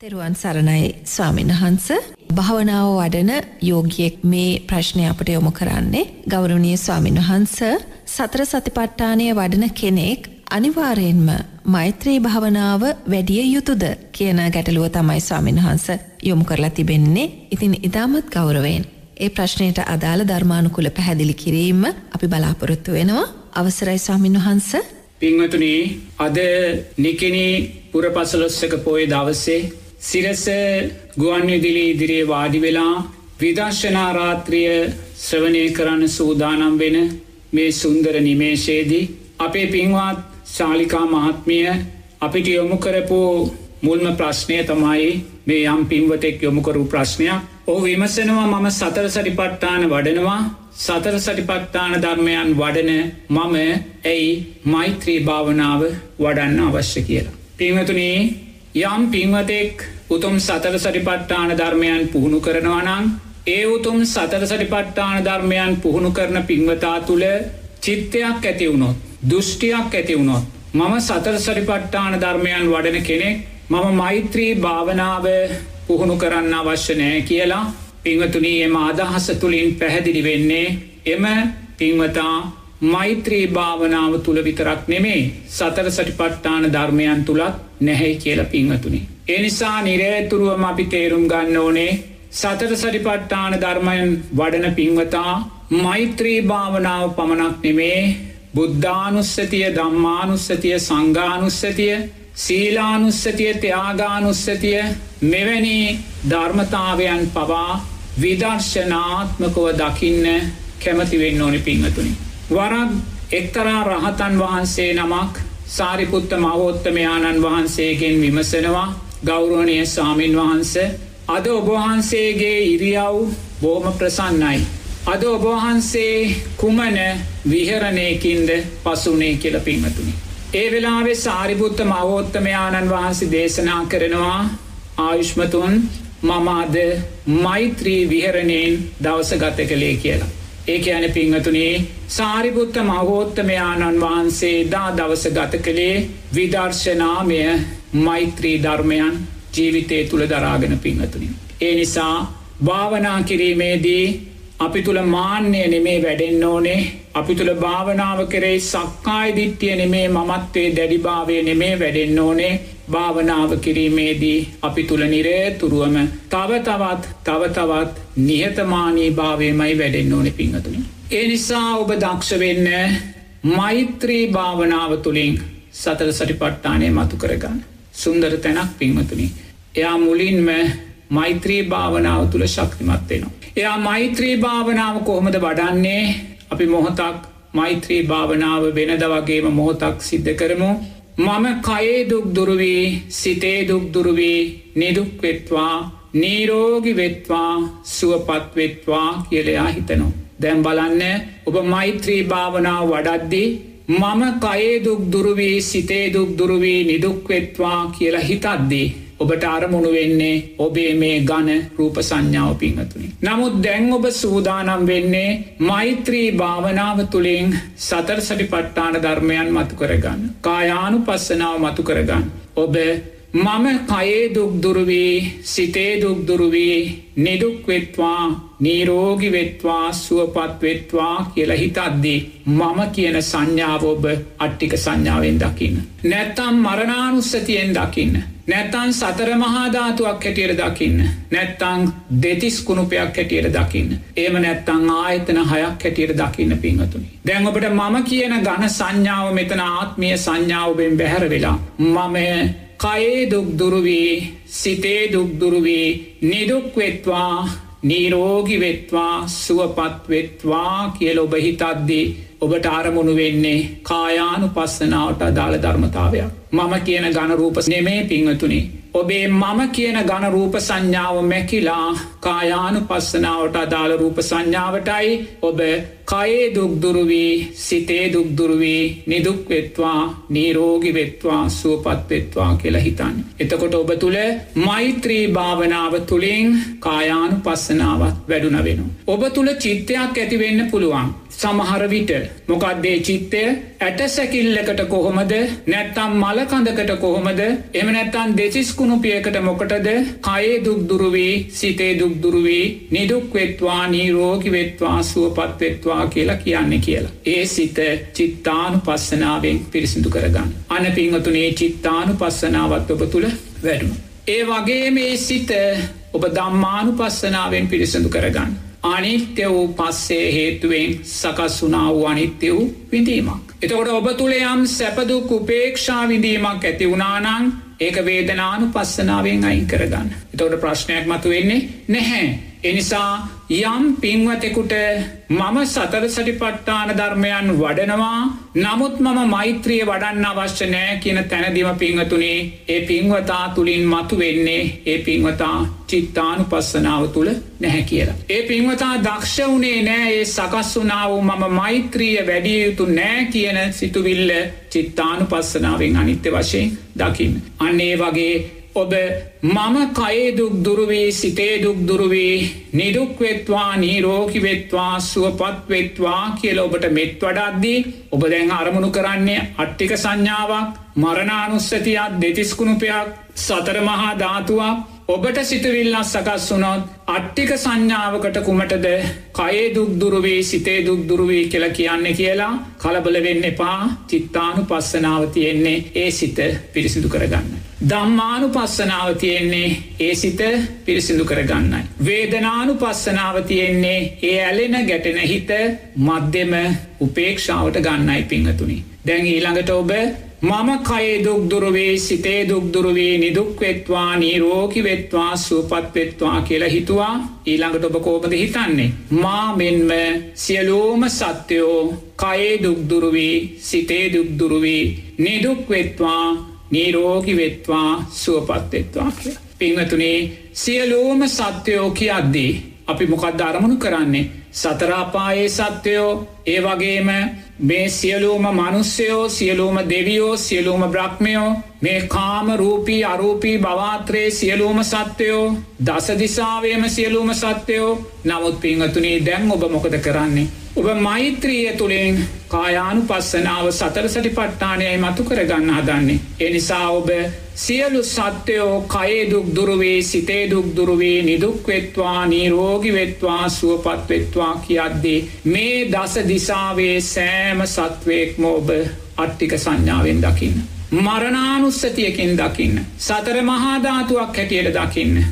තෙරුවන් සරණයි ස්වාමීන් වහන්ස. භාවනාව වඩන යෝගියෙක් මේ ප්‍රශ්නය අපට යොමු කරන්නේ ගෞරවනීය ස්වාමීන් වහන්ස. සතර සතිපට්ඨානය වඩන කෙනෙක් අනිවාර්යෙන්ම මෛත්‍රී භාවනාව වැඩිය යුතුද කියන ගැටලුව තමයි ස්වාමීන් වහන්ස යොමු කරලා තිබෙන්නේ. ඉතින් ඉතාමත් ගෞරවයෙන් ඒ ප්‍රශ්නයට අදාළ ධර්මානුකුල පැහැදිලි කිරීම අපි බලාපොරොත්තු වෙනවා. අවසරයි ස්වාමීන් වහන්ස. පින්වතුනි අද නිකිනී පුරපසලොස්සක පෝය දවස්සේ සිරස ගුවන්විදිලි ඉදිරියේ වාඩි වෙලා විදර්ශනාරාත්‍රිය ශ්‍රවනය කරන්න සූදානම් වෙන මේ සුන්දර නිමේශයේදී අපේ පින්වත් ශාලිකා මහත්මිය අපිට යොමු කරපු මුල්ම ප්‍රශ්නය තමයි මේ යම් පින්වතෙක් යොමුකරු ප්‍රශ්නයක් ඕ විමසනවා මම සතර සටිපට්ටාන වඩනවා සතර සටිපට්ටාන ධර්මයන් වඩන මම ඇයි මෛත්‍රී භාවනාව වඩන්න අවශ්‍ය කියලා. පිංහතුනේ යම් පින්වතෙක් උතුම් සතර සටිපට්ටාන ධර්මයන් පුහුණු කරනවනං ඒ උතුම් සතර සටිපට්ටාන ධර්මයන් පුහුණු කරන පින්වතා තුළ චිත්තයක් ඇතිවුණොත් දෘෂ්ටියක් ඇතිවුණොත් මම සතර සරිපට්ටාන ධර්මයන් වඩන කෙනෙක් මම මෛත්‍රී භාවනාව පුහුණු කරන්න අවශ්‍ය නෑ කියලා පිංවතුනී එම අදහස තුළින් පැහැදිලි වෙන්නේ එම පින්වතා මෛත්‍රී භාවනාව තුළ විතරක් නෙමේ සතර සටිපට්ටාන ධර්මයන් තුළත් නැහැයි කියල පිංහතුනි. එනිසා නිරේතුරුවම අපි තේරුම් ගන්න ඕනේ සතර සටිපට්ටාන ධර්මයන් වඩන පින්වතා මෛත්‍රී භාවනාව පමණක් නෙමේ බුද්ධානුස්සතිය දම්මානුස්සතිය සංගානුස්සතිය සීලානුස්සතිය ත්‍යයාගානුස්සතිය මෙවැනි ධර්මතාවයන් පවා විදර්ශනාත්මකව දකින්න කැමතිවෙන්න ඕනි පිංහතුනි. වරක් එක්තරා රහතන් වහන්සේ නමක් සාරිපුත්ත මවෝත්තමයාණන් වහන්සේගෙන් විමසනවා ගෞරෝණය සාමීන් වහන්ස අද ඔබවහන්සේගේ ඉරියව් බෝම ප්‍රසන්නයි. අද ඔබවහන්සේ කුමන විහරණයකින්ද පසුනේ කියල පින්මතුනි. ඒ වෙලාවේ සාරිපුත්ත මවෝත්තමයාණන් වහන්සේ දේශනා කරනවා ආයුෂ්මතුන් මම අද මෛත්‍රී විහරණයෙන් දවස ගත කළේ කියලා. ඒක යන පිංහතුනේ සාරිපුත්ත මහෝත්තමයාණන් වහන්සේ දා දවස ගත කළේ විදර්ශනාමය මෛත්‍රී ධර්මයන් ජීවිතය තුළ දරාගෙන පිංහතුනින්. ඒ නිසා භාවනා කිරීමේදී අපි තුළ මාන්‍යය නෙමේ වැඩෙන්න ඕනේ අපි තුළ භාවනාව කරේ සක්කායි දිට්ටිය නෙමේ මමත්වේ දැඩිභාවය නෙමේ වැඩෙන්න ඕනේ භාවනාව කිරීමේදී අපි තුළ නිරේතුරුවම තව තවත් තව තවත් නිහතමානී භාවයමයි වැඩෙන්න්න ඕන පිංහතුනි. ඒ නිසා ඔබ දක්ෂවෙන්න මෛත්‍රී භාවනාව තුළින් සතර සටිපට්ටානය මතු කරගන්න. සුන්දර තැනක් පිංහතුනි. එයා මුලින්ම මෛත්‍රී භාවනාව තුළ ශක්තිමත්වෙනවා. එයා මෛත්‍රී භාවනාව කොහොමද වඩන්නේ අපි මොහොතක් මෛත්‍රී භාවනාව වෙනද වගේම මොහොතක් සිද්ධ කරමු මම කයේ දුක් දුරුවී සිතේ දුක් දුරුවී නිදුක්වෙත්වා නීරෝගි වෙත්වා සුවපත්වෙත්වා කියලයා හිතනු. දැම් බලන්න ඔබ මෛත්‍රී භාවනාව වඩද්දි මම කයේ දුක් දුරුවී සිතේ දුක් දුරුවී නිදුක්වෙත්වා කියලා හිතද්දී. ඔබට අරමුණු වෙන්නේ ඔබේ මේ ගණ රූප සංඥාව පිංහතුනි. නමුත් දැන් ඔබ සූදානම් වෙන්නේ මෛත්‍රී භාවනාව තුළින් සතර සටි පට්ටාන ධර්මයන් මතු කරගන්න. කායානු පස්සනාව මතු කරගන්න. ඔබ මම කයේ දුක්දුරුවී සිතේ දුක්දුරුවී නිදුක්වෙත්වා නීරෝගි වෙත්වා සුවපත් වෙත්වා කියලා හිතද්දී මම කියන සංඥාව ඔබ අට්ටික සංඥාවෙන් දකින්න. නැත්තම් මරණානුස්සතියෙන් දකින්න. නැත්තන් සතර මහාධාතුවක් හැටියට දකින්න. නැත්තං දෙතිස් කුණුපයක් හැටියට දකින්න. ඒම නැත්තං ආයතන හයක් හැටියට දකින්න පිංහතුනි. දැන් ඔබට මම කියන ගණ සංඥාව මෙතන ආත්මිය සංඥාවබෙන් බැහැර වෙලා. මමය කයේ දුක්දුරුවී සිතේ දුක්දුරුවී නිදුක්වෙත්වා නීරෝගි වෙත්වා සුවපත් වෙත්වා කියල ඔබ හිතද්දී ඔබට ආරමුණු වෙන්නේ කායානු පස්සනාවට අදාළ ධර්මතාවයක්. මම කියන ගණරූප නෙමේ පිංහතුනි. ඔබේ මම කියන ගණරූප සංඥාව මැකිලා කායානු පස්සනාවට අදාළ රූප සංඥාවටයි ඔබ කයේ දුක්දුරුවී සිතේ දුක්දුරුවී නිදුක්වෙත්වා නීරෝගි වෙත්වා සුවපත්වෙත්වා කියලා හිතන්න. එතකොට ඔබ තුළ මෛත්‍රී භාවනාව තුළින් කායානු පස්සනාවත් වැඩුන වෙන. ඔබ තුළ චිත්තයක් ඇතිවෙන්න පුළුවන්. සමහර විට මොකක්දේ චිත්තය ඇට සැකිල්ලකට කොහොමද නැත්තම් මලකඳකට කොහොමද එම නැත්තන් දෙසිස්කුණුපියකට මොකටද කයේ දුක්දුරුවී සිතේ දුක්දුරුවී නිදුක්වෙත්වා නීරෝගි වෙත්වා සුවපත්වෙත්වා කියලා කියන්න කියලා. ඒ සිත චිත්තානු පස්සනාවෙන් පිරිසිදු කරගන්න. අන පිංහතුනේ චිත්තානු පස්සනාවත් ඔබ තුළ වැඩුම. ඒ වගේ මේ සිත ඔබ දම්මානු පස්සනාවෙන් පිරිසිදු කරගන්න. අනිත්‍ය වූ පස්සේ හේතුවෙන් සකස් වුනා වූ අනිත්‍ය වූ විඳීමක්. එතකොට ඔබ තුළ යම් සැපදුක් උපේක්ෂා විඳීමක් ඇති වුණානං ඒක වේදනානු පස්සනාවෙන් අයින් කරගන්න. එතවට ප්‍රශ්නයක් මතු වෙන්නේ නැහැ. එනිසා යම් පින්වතෙකුට මම සතර සටිපට්ටාන ධර්මයන් වඩනවා නමුත් මම මෛත්‍රිය වඩන්න අවශ්‍ය නෑ කියන තැනදිම පිංහතුනේ ඒ පින්වතා තුළින් මතු වෙන්නේ ඒ පින්වතා චිත්තානු පස්සනාව තුළ නැහැ කියලා. ඒ පින්වතා දක්ෂ වනේ නෑ ඒ සකස් වනාව මම මෛත්‍රිය වැඩිය යුතු නෑ කියන සිතුවිල්ල චිත්තානු පස්සනාවෙන් අනිත්‍ය වශයෙන් දකින්න. අන්නේ වගේ ඔබ මම කයදුක් දුරුවී සිතේදුක් දුරුවී නිදුක්වෙත්වා නීරෝකිවෙත්වා සුවපත්වෙත්වා කියල ඔබට මෙත් වඩද්දී ඔබ දැන් අරමුණු කරන්නේ අට්ටික සංඥාවක් මරණානුස්සතියක් දෙතිස්කුණුපයක් සතර මහා ධාතුවක්. ඔබට සිතුවිල්ලක් සකස් වුනොත් අට්ටික සංඥාවකට කුමටද? කයේ දුක්දුරුවී සිතේ දුක්දුරුවී කියල කියන්න කියලා කලබල වෙන්න එපා. චිත්තානු පස්සනාව තියෙන්නේ ඒ සිත පිරිසිදු කරගන්න. දම්මානු පස්සනාව තියෙන්නේ ඒ සිත පිරිසිදු කරගන්නයි. වේදනානු පස්සනාව තියෙන්නේ ඒ ඇලෙන ගැටෙන හිත මධ්‍යම උපේක්ෂාවට ගන්නයි පිංහතුනි. දැන් ඊළඟට ඔබ මම කයේ දුක්දුරුවේ සිතේ දුක්දුරුවේ නිදුක්වෙත්වා නීරෝකිවෙත්වා සූපත්වෙත්වා කියලා හිතුවා ඊළඟට ඔබ කෝපද හිතන්නේ. මා මෙන්ම සියලූම සත්‍යයෝ කයේ දුක්දුරුවී සිතේ දුක්දුරුවී නිදුක්වෙත්වා නීරෝගිවෙත්වා සුවපත්වෙත්වා කිය. පිංහතුනේ සියලූම සත්‍යයෝ කියද්දී අපි මොකක්ද අරමුණු කරන්නේ සතරාපායේ සත්‍යයෝ ඒ වගේම මේ සියලූම මනුස්්‍යයෝ සියලූම දෙවියෝ සියලූම බ්‍රහ්මයෝ මේ කාම රූපී අරූපී භවාත්‍රයේ සියලූම සත්‍යයෝ දසදිසාවේම සියලූම සත්‍යයෝ නමුත් පිංහතුනේ දැම් ඔබ මොකද කරන්නේ. ඔබ මෛත්‍රිය තුළින් කායානු පස්සනාව සතර සටි පට්ටානයයි මතු කරගන්න හදන්නේ. එනිසා ඔබ සියලු සත්‍යයෝ කයේ දුක් දුරුවේ සිතේ දුක් දුරුවේ නිදුක්වෙත්වා නීරෝගිවෙත්වා සුවපත්වෙත්වා කියද්දේ මේ දස දිසාවේ සෑම සත්වයෙක්ම ඔබ අට්ටික සංඥාවෙන් දකින්න. මරණානුස්සතියකින් දකින්න. සතර මහාධාතුවක් හැටියට දකින්න.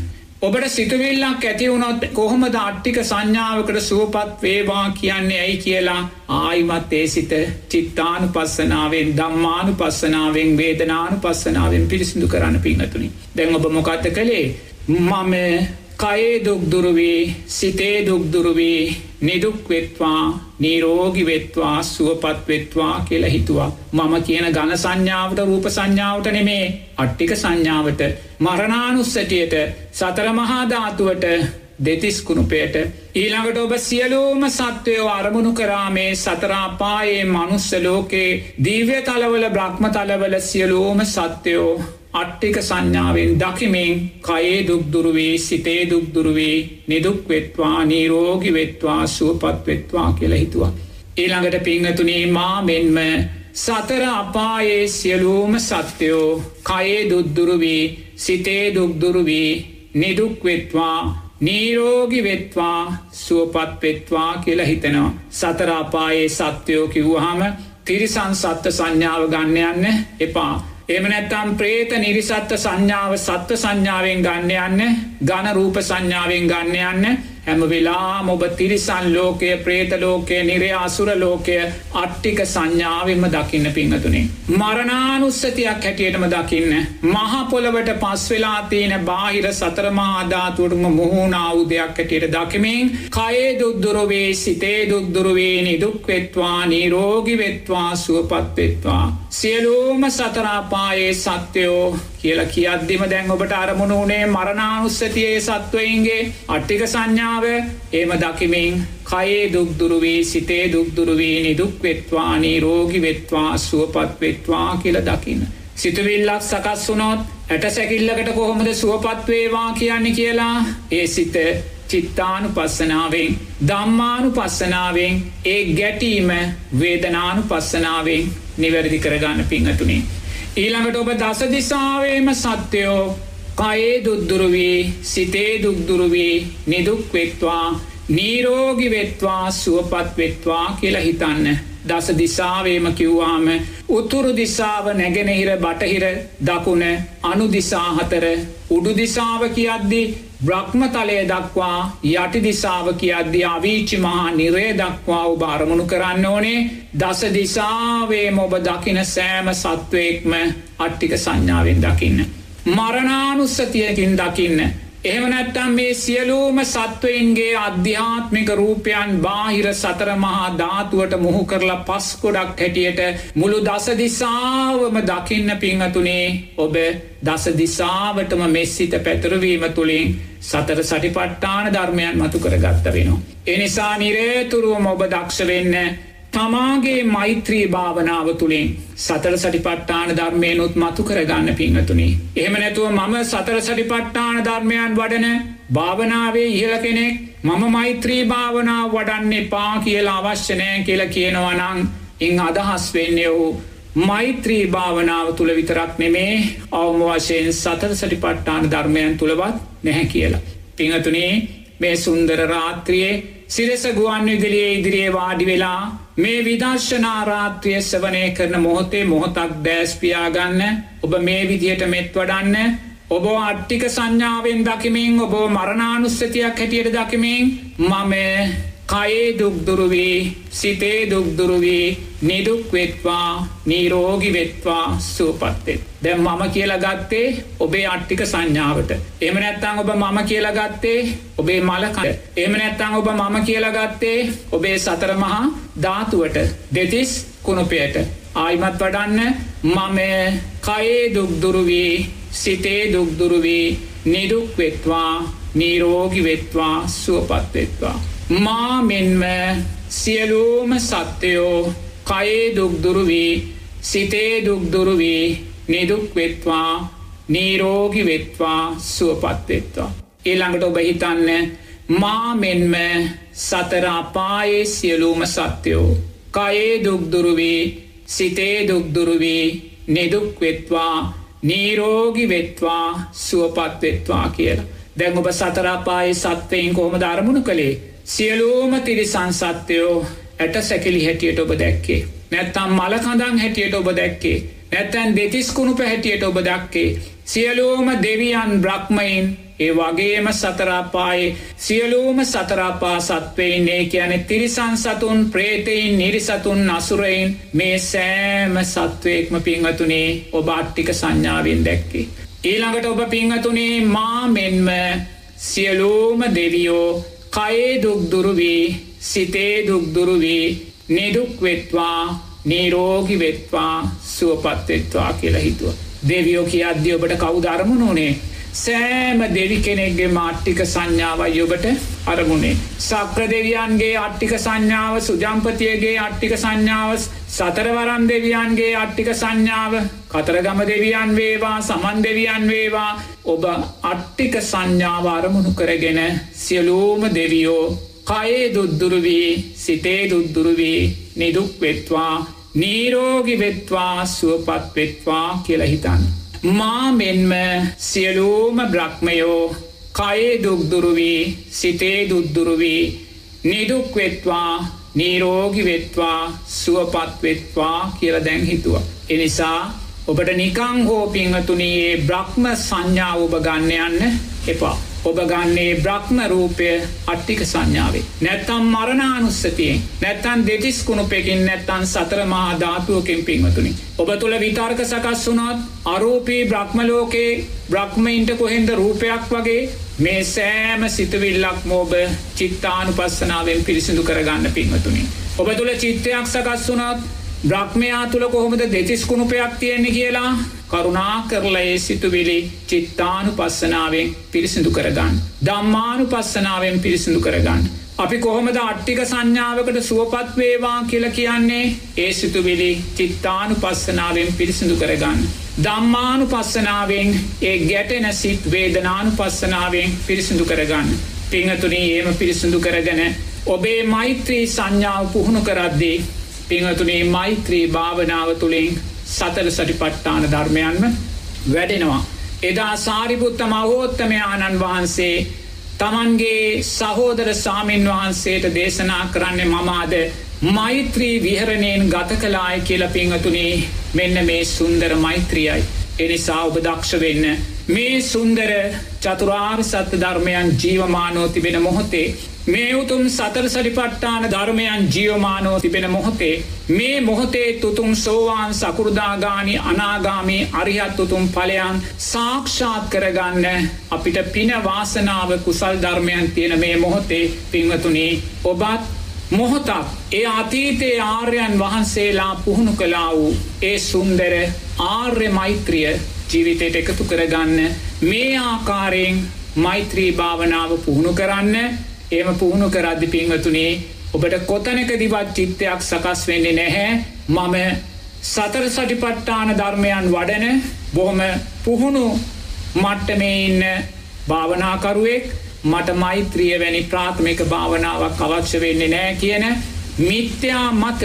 ඔබට සිතුවිල්ලක් ඇතිවුණොත් කොහොම අට්ටික සංඥාවකට සුවපත් වේවා කියන්නේ ඇයි කියලා ආයිමත් ඒ සිත චිත්තානු පස්සනාවෙන් දම්මානු පස්සනාවෙන් වේදනානු පස්සනාවෙන් පිරිසිදු කරන්න පිංහතුනි. දැන් ඔබ මොකත්ත කළේ මම කයේ දුක්දුරුවී සිතේ දුක්දුරුවී නිදුක්වෙත්වා නීරෝගිවෙත්වා සුවපත්වෙත්වා කියල හිතුවා. මම කියන ගණ සංඥාවට රූප සංඥාවට නෙමේ. අට්ටික සංඥාවට. මරණානුස්සටියට සතරමහාධාතුවට දෙතිස්කුණුපයට ඊළඟට ඔබ සියලූම සත්වයෝ අරමුණු කරාමේ සතරාපායේ මනුස්ස ලෝකේ දීව්‍ය තලවල බ්‍රහ්ම තලවල සියලූම සත්‍යයෝ අට්ටික සංඥාවෙන් දකිමින් කයේ දුක්දුරුවේ සිතේ දුක්දුරුවේ නිදුක්වෙත්වා නීරෝගි වෙත්වා සුවපත්වෙත්වා කියල හිතුවා. ඊළඟට පිංහතුනේ මා මෙන්ම සතර අපායේ සියලූම සත්‍යයෝ කයේ දුද්දුරුවී සිතේ දුක්දුරුවී නිදුක්වෙත්වා නීරෝගි වෙත්වා සුවපත් වෙත්වා කියල හිතනවා. සතරාපායේ සත්‍යයෝ කිව්වහම තිරිසන් සත්ව සංඥාව ගන්න යන්න එපා. එම නැත්තම් ප්‍රේත නිරිසත්ත සංඥාව සත්ව සංඥාවෙන් ගන්න යන්න ගණ රූප සංඥාවෙන් ගන්න යන්න හැම වෙලාම ඔබ තිරිසන් ලෝකය ප්‍රේත ලෝකය නිරේ අසුර ලෝකය අට්ටික සංඥාවෙන්ම දකින්න පිංහතුනේ. මරණානුස්සතියක් හැටියටම දකින්න. මහපොළවට පස් වෙලා තියෙන බාහිර සතරමාධාතුවටම මුහුණාවු දෙයක් හැටියට දකිමින් කයේ දුද්දුරුවේ සිතේ දුද්දුරුවේ නිදුක්වෙත්වා නීරෝගි වෙත්වා සුවපත්වෙත්වා. සියලූම සතරාපායේ සත්‍යයෝ කියලා කියද්දිම දැන් ඔබට අරමුණ වනේ මරණානුස්සතියේ සත්වයින්ගේ අට්ටික සංඥාව ඒම දකිමින් කයේ දුක්දුරුවී සිතේ දුක්දුරුවී නිදුක් වෙත්වානී රෝගි වෙත්වා සුවපත් වෙත්වා කියල දකින්න. සිතුවිල්ලක් සකස් වුනොත් ඇට සැකිල්ලකට කොහොමද සුවපත්වේවා කියන්නේ කියලා ඒ සිත චිත්තානු පස්සනාවෙන් දම්මානු පස්සනාවෙන් ඒ ගැටීම වේදනානු පස්සනාවෙන් නිවැරදි කරගන්න පිංහතුනේ. ඊළඟට ඔබ දසදිසාවේම සත්‍යයෝ කයේ දුද්දුරුවී සිතේ දුක්දුරුවී නිදුක්වෙත්වා නීරෝගි වෙත්වා සුවපත් වෙත්වා කියලා හිතන්න. දස දිසාවේම කිව්වාම උතුරු දිසාව නැගෙනහිර බටහිර දකුණ අනු දිසාහතර උඩු දිසාව කියද්දි බ්‍රහ්මතලය දක්වා යටි දිසාව කියද්දි අවීචි මහා නිරේ දක්වා උබාරමුණු කරන්න ඕනේ දස දිසාවේම ඔබ දකින සෑම සත්වයෙක්ම අට්ටික සංඥාවෙන් දකින්න. මරණානුස්සතියකින් දකින්න එහෙම නැත්තම් මේ සියලූම සත්වයින්ගේ අධ්‍යාත්මික රූපයන් බාහිර සතර මහා ධාතුවට මුහු කරලා පස් ගොඩක් හැටියට මුළු දසදිසාවම දකින්න පිංහතුනේ ඔබ දසදිසාවටම මෙස්සිත පැතුරවීම තුළින් සතර සටිපට්ටාන ධර්මයන් මතු කර ගත්ත වෙනවා. එනිසා නිරේතුරුවම ඔබ දක්ෂ වෙන්න තමාගේ මෛත්‍රී භාවනාව තුළින් සතර සටිපට්ටාන ධර්මයනුත් මතු කරගන්න පිංහතුනි. එහෙම නැතුව මම සතර සටිපට්ටාන ධර්මයන් වඩන භාවනාවේ ඉහල කෙනෙක් මම මෛත්‍රී භාවනාව වඩන්නේ පා කියලා අවශ්‍යනෑ කියල කියනවනං ඉං අදහස් වෙන්නේ වූ මෛත්‍රී භාවනාව තුළ විතරක් නෙමේ අවම වශයෙන් සතර සටිපට්ටාන ධර්මයන් තුළවත් නැහැ කියලා. පිංහතුනේ මේ සුන්දර රාත්‍රියයේ සිරෙස ගුවන් විදිලියේ ඉදිරියේ වාඩි වෙලා මේ විදර්ශනාරාත්‍රිය සවනය කරන මොහොතේ මොහොතක් දෑස්පියාගන්න ඔබ මේ විදියට මෙත් වඩන්න ඔබ අට්ටික සංඥාවෙන් දකිමින් ඔබ මරණානුස්සතියක් හැටියට දකිමින් මම කයේ දුක්දුරුවී සිතේ දුක්දුරුවී නිදුක් වෙත්වා නීරෝගි වෙත්වා සූපත්තෙත්. දැම් මම කියලා ගත්තේ ඔබේ අට්ටික සංඥාවට. එම නැත්තං ඔබ මම කියලා ගත්තේ ඔබේ මලකට. එම නැත්තං ඔබ මම කියලා ගත්තේ ඔබේ සතරමහා ධාතුවට දෙතිස් කුණුපයට. ආයිමත් වඩන්න මම කයේ දුක්දුරුවී සිතේ දුක්දුරුවී නිදුක් වෙත්වා නීරෝගි වෙත්වා සුවපත්වෙත්වා. මා මෙන්ම සියලූම සත්‍යයෝ කයේ දුක්දුරුවී සිතේ දුක්දුරුවී නිදුක්වෙත්වා නීරෝගි වෙත්වා සුවපත්වෙත්වා. ඊළඟට ඔබ හිතන්න මා මෙන්ම සතරාපායේ සියලූම සත්‍යයෝ. කයේ දුක්දුරුවී සිතේ දුක්දුරුවී නිදුක්වෙත්වා නීරෝගි වෙත්වා සුවපත්වෙත්වා කියලා. දැන් ඔබ සතරාපායේ සත්වයෙන් කොහොම ධර්මුණු කළේ සියලූම තිරිසන් සත්‍යයෝ ඇට සැකිලි හැටියට ඔබ දැක්කේ. නැත්තම් මලකඳන් හැටියට ඔබ දැක්කේ. නැත්තැන් දෙතිස්කුණු පැහැටියට ඔබ දක්කේ. සියලූම දෙවියන් බ්‍රක්්මයින් ඒ වගේම සතරාපායේ සියලූම සතරාපා සත්වයින්නේ කියන තිරිසන් සතුන් ප්‍රේතයින් නිරිසතුන් අසුරයින් මේ සෑම සත්වයෙක්ම පිංහතුනේ ඔබ අට්ටික සංඥාවෙන් දැක්කේ. ඊළඟට ඔබ පිංහතුනේ මා මෙන්ම සියලූම දෙවියෝ කයේ දුක්දුරුවී සිතේ දුක්දුරුවී නිදුක්වෙත්වා නීරෝගි වෙත්වා සුවපත්වෙත්වා කියලා හිතුව. දෙවියෝ කිය අද්‍ය ඔබට කවුදරමුණුනේ සෑම දෙවි කෙනෙක්ගේ මාට්ටික සංඥාවයි ඔබට අරමුණේ. සක්‍ර දෙවියන්ගේ අට්ටික සංඥාව සුජම්පතියගේ අට්ටික සංඥාව සතරවරම් දෙවියන්ගේ අට්ටික සංඥාව කතරගම දෙවියන් වේවා සමන් දෙවියන් වේවා ඔබ අට්ටික සංඥාව අරමුණු කරගෙන සියලූම දෙවියෝ කයේ දුද්දුරුවී සිතේ දුද්දුරුවී නිදුක් වෙත්වා නීරෝගි වෙත්වා සුවපත් වෙත්වා කියලහිතන්න. මා මෙන්ම සියලූම බ්‍රක්්මයෝ කයේ දුක්දුරුවී සිතේ දුද්දුරුවී නිදුක්වෙත්වා නීරෝගි වෙත්වා සුවපත් වෙත්වා කියල දැන් හිතුව. එනිසා ඔබට නිකං හෝ පිංහතුනයේ බ්‍රහ්ම සංඥාව ඔබ ගන්න යන්න එපා. ඔබ ගන්නේ බ්‍රහ්ම රූපය අට්ටික සංඥාවේ. නැත්තම් මරණානුස්සතියෙන් නැත්තන් දෙතිස් කුණුපෙකින් නැත්තන් සතර මහා ධාතුවකින් පින්වතුනි. ඔබ තුළ විතර්ක සකස් වුණොත් අරූපී බ්‍රහ්මලෝකයේ බ්‍රහ්මයින්ට කොහෙන්ද රූපයක් වගේ මේ සෑම සිතවිල්ලක් මෝබ චිත්තානු පස්සනාවෙන් පිරිසිදු කරගන්න පින්වතුනි. ඔබ තුළ චිත්තයක් සකස් වුණොත් බ්‍රහ්මයා තුළ කොහොමද දෙතිස් කුණුපයක් තියෙන්නේ කියලා කරුණා කරලා ඒ සිතුවිලි චිත්තානු පස්සනාවෙන් පිරිසිදු කරගන්න. දම්මානු පස්සනාවෙන් පිරිසිදු කරගන්න. අපි කොහොමද අට්ටික සංඥාවකට සුවපත් වේවා කියල කියන්නේ ඒ සිතුවිලි චිත්තානු පස්සනාවෙන් පිරිසිදු කරගන්න. දම්මානු පස්සනාවෙන් ඒ ගැටෙන සිත් වේදනානු පස්සනාවෙන් පිරිසිදු කරගන්න. පිංහතුනී ඒම පිරිසිදු කරගෙන ඔබේ මෛත්‍රී සංඥාව පුහුණු කරද්දී පිංහතුනේ මෛත්‍රී භාවනාව තුළින් සතර සටිපට්ටාන ධර්මයන්ම වැඩෙනවා. එදා සාරිපුත්ත මහෝත්තමයාණන් වහන්සේ තමන්ගේ සහෝදර සාමීන් වහන්සේට දේශනා කරන්න මමාද මෛත්‍රී විහරණයෙන් ගත කලාය කියල පිංහතුනේ මෙන්න මේ සුන්දර මෛත්‍රියයි. එනිසා ඔබ දක්ෂ වෙන්න. මේ සුන්දර චතුරාර් සත්‍ය ධර්මයන් ජීවමානෝ තිබෙන මොහොතේ මේ උතුම් සතර සරිපට්ටාන ධර්මයන් ජියෝමානෝ තිබෙන මොහොතේ මේ මොහොතේ තුතුම් සෝවාන් සකුරුදාගානි අනාගාමී අරිහත් උතුම් පලයන් සාක්ෂාත් කරගන්න අපිට පින වාසනාව කුසල් ධර්මයන් තියෙන මේ මොහොතේ පිංවතුනී ඔබත් මොහොතක් ඒ අතීතයේ ආර්යන් වහන්සේලා පුහුණු කලා වූ ඒ සුන්දර ආර්ය මෛත්‍රිය ජීවිතයට එකතු කරගන්න මේ ආකාරයෙන් මෛත්‍රී භාවනාව පුහුණු කරන්න. ඒම පුහුණු කරද්දි පින්වතුනේ ඔබට කොතනකදිවත් චිත්තයක් සකස් වෙන්නේ නැහැ. මම සතර සටිපට්ටාන ධර්මයන් වඩන බොහොම පුහුණු මට්ටමේ ඉන්න භාවනාකරුවෙක් මට මෛත්‍රිය වැනි ප්‍රාථමික භාවනාවක් අවශ්‍ය වෙන්නේ නෑ කියන මිත්‍යා මත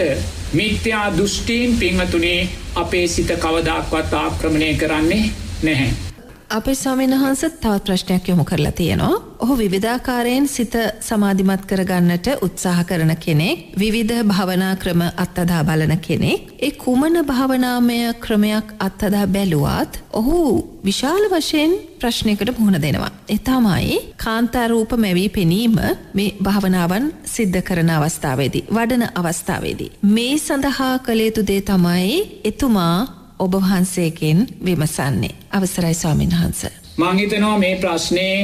මිත්‍යා දෘෂ්ටීන් පිංහතුනේ අපේ සිත කවදක්වත් ආක්‍රමණය කරන්නේ නැහැ. අපේ ස්වාමීන් වහන්ස තවත් ප්‍රශ්නයක් යොමු කරලා තියෙනවා. ඔහු විවිධාකාරයෙන් සිත සමාධිමත් කරගන්නට උත්සාහ කරන කෙනෙක්, විවිධ භාවනා ක්‍රම අත්අදා බලන කෙනෙක්. ඒ කුමන භාවනාමය ක්‍රමයක් අත්අදා බැලුවත් ඔහු විශාල වශයෙන් ප්‍රශ්නයකට මුහුණ දෙනවා. ඒ තමයි කාන්තාරූප මැවී පෙනීම මේ භාවනාවන් සිද්ධ කරන අවස්ථාවේදී, වඩන අවස්ථාවේදී. මේ සඳහා කළ යුතු දේ තමයි එතුමා ඔබ වහන්සේකෙන් විමසන්නේ. අවසරයි ස්වාමීන් වහන්ස. මංහිතනවා මේ ප්‍රශ්නයේ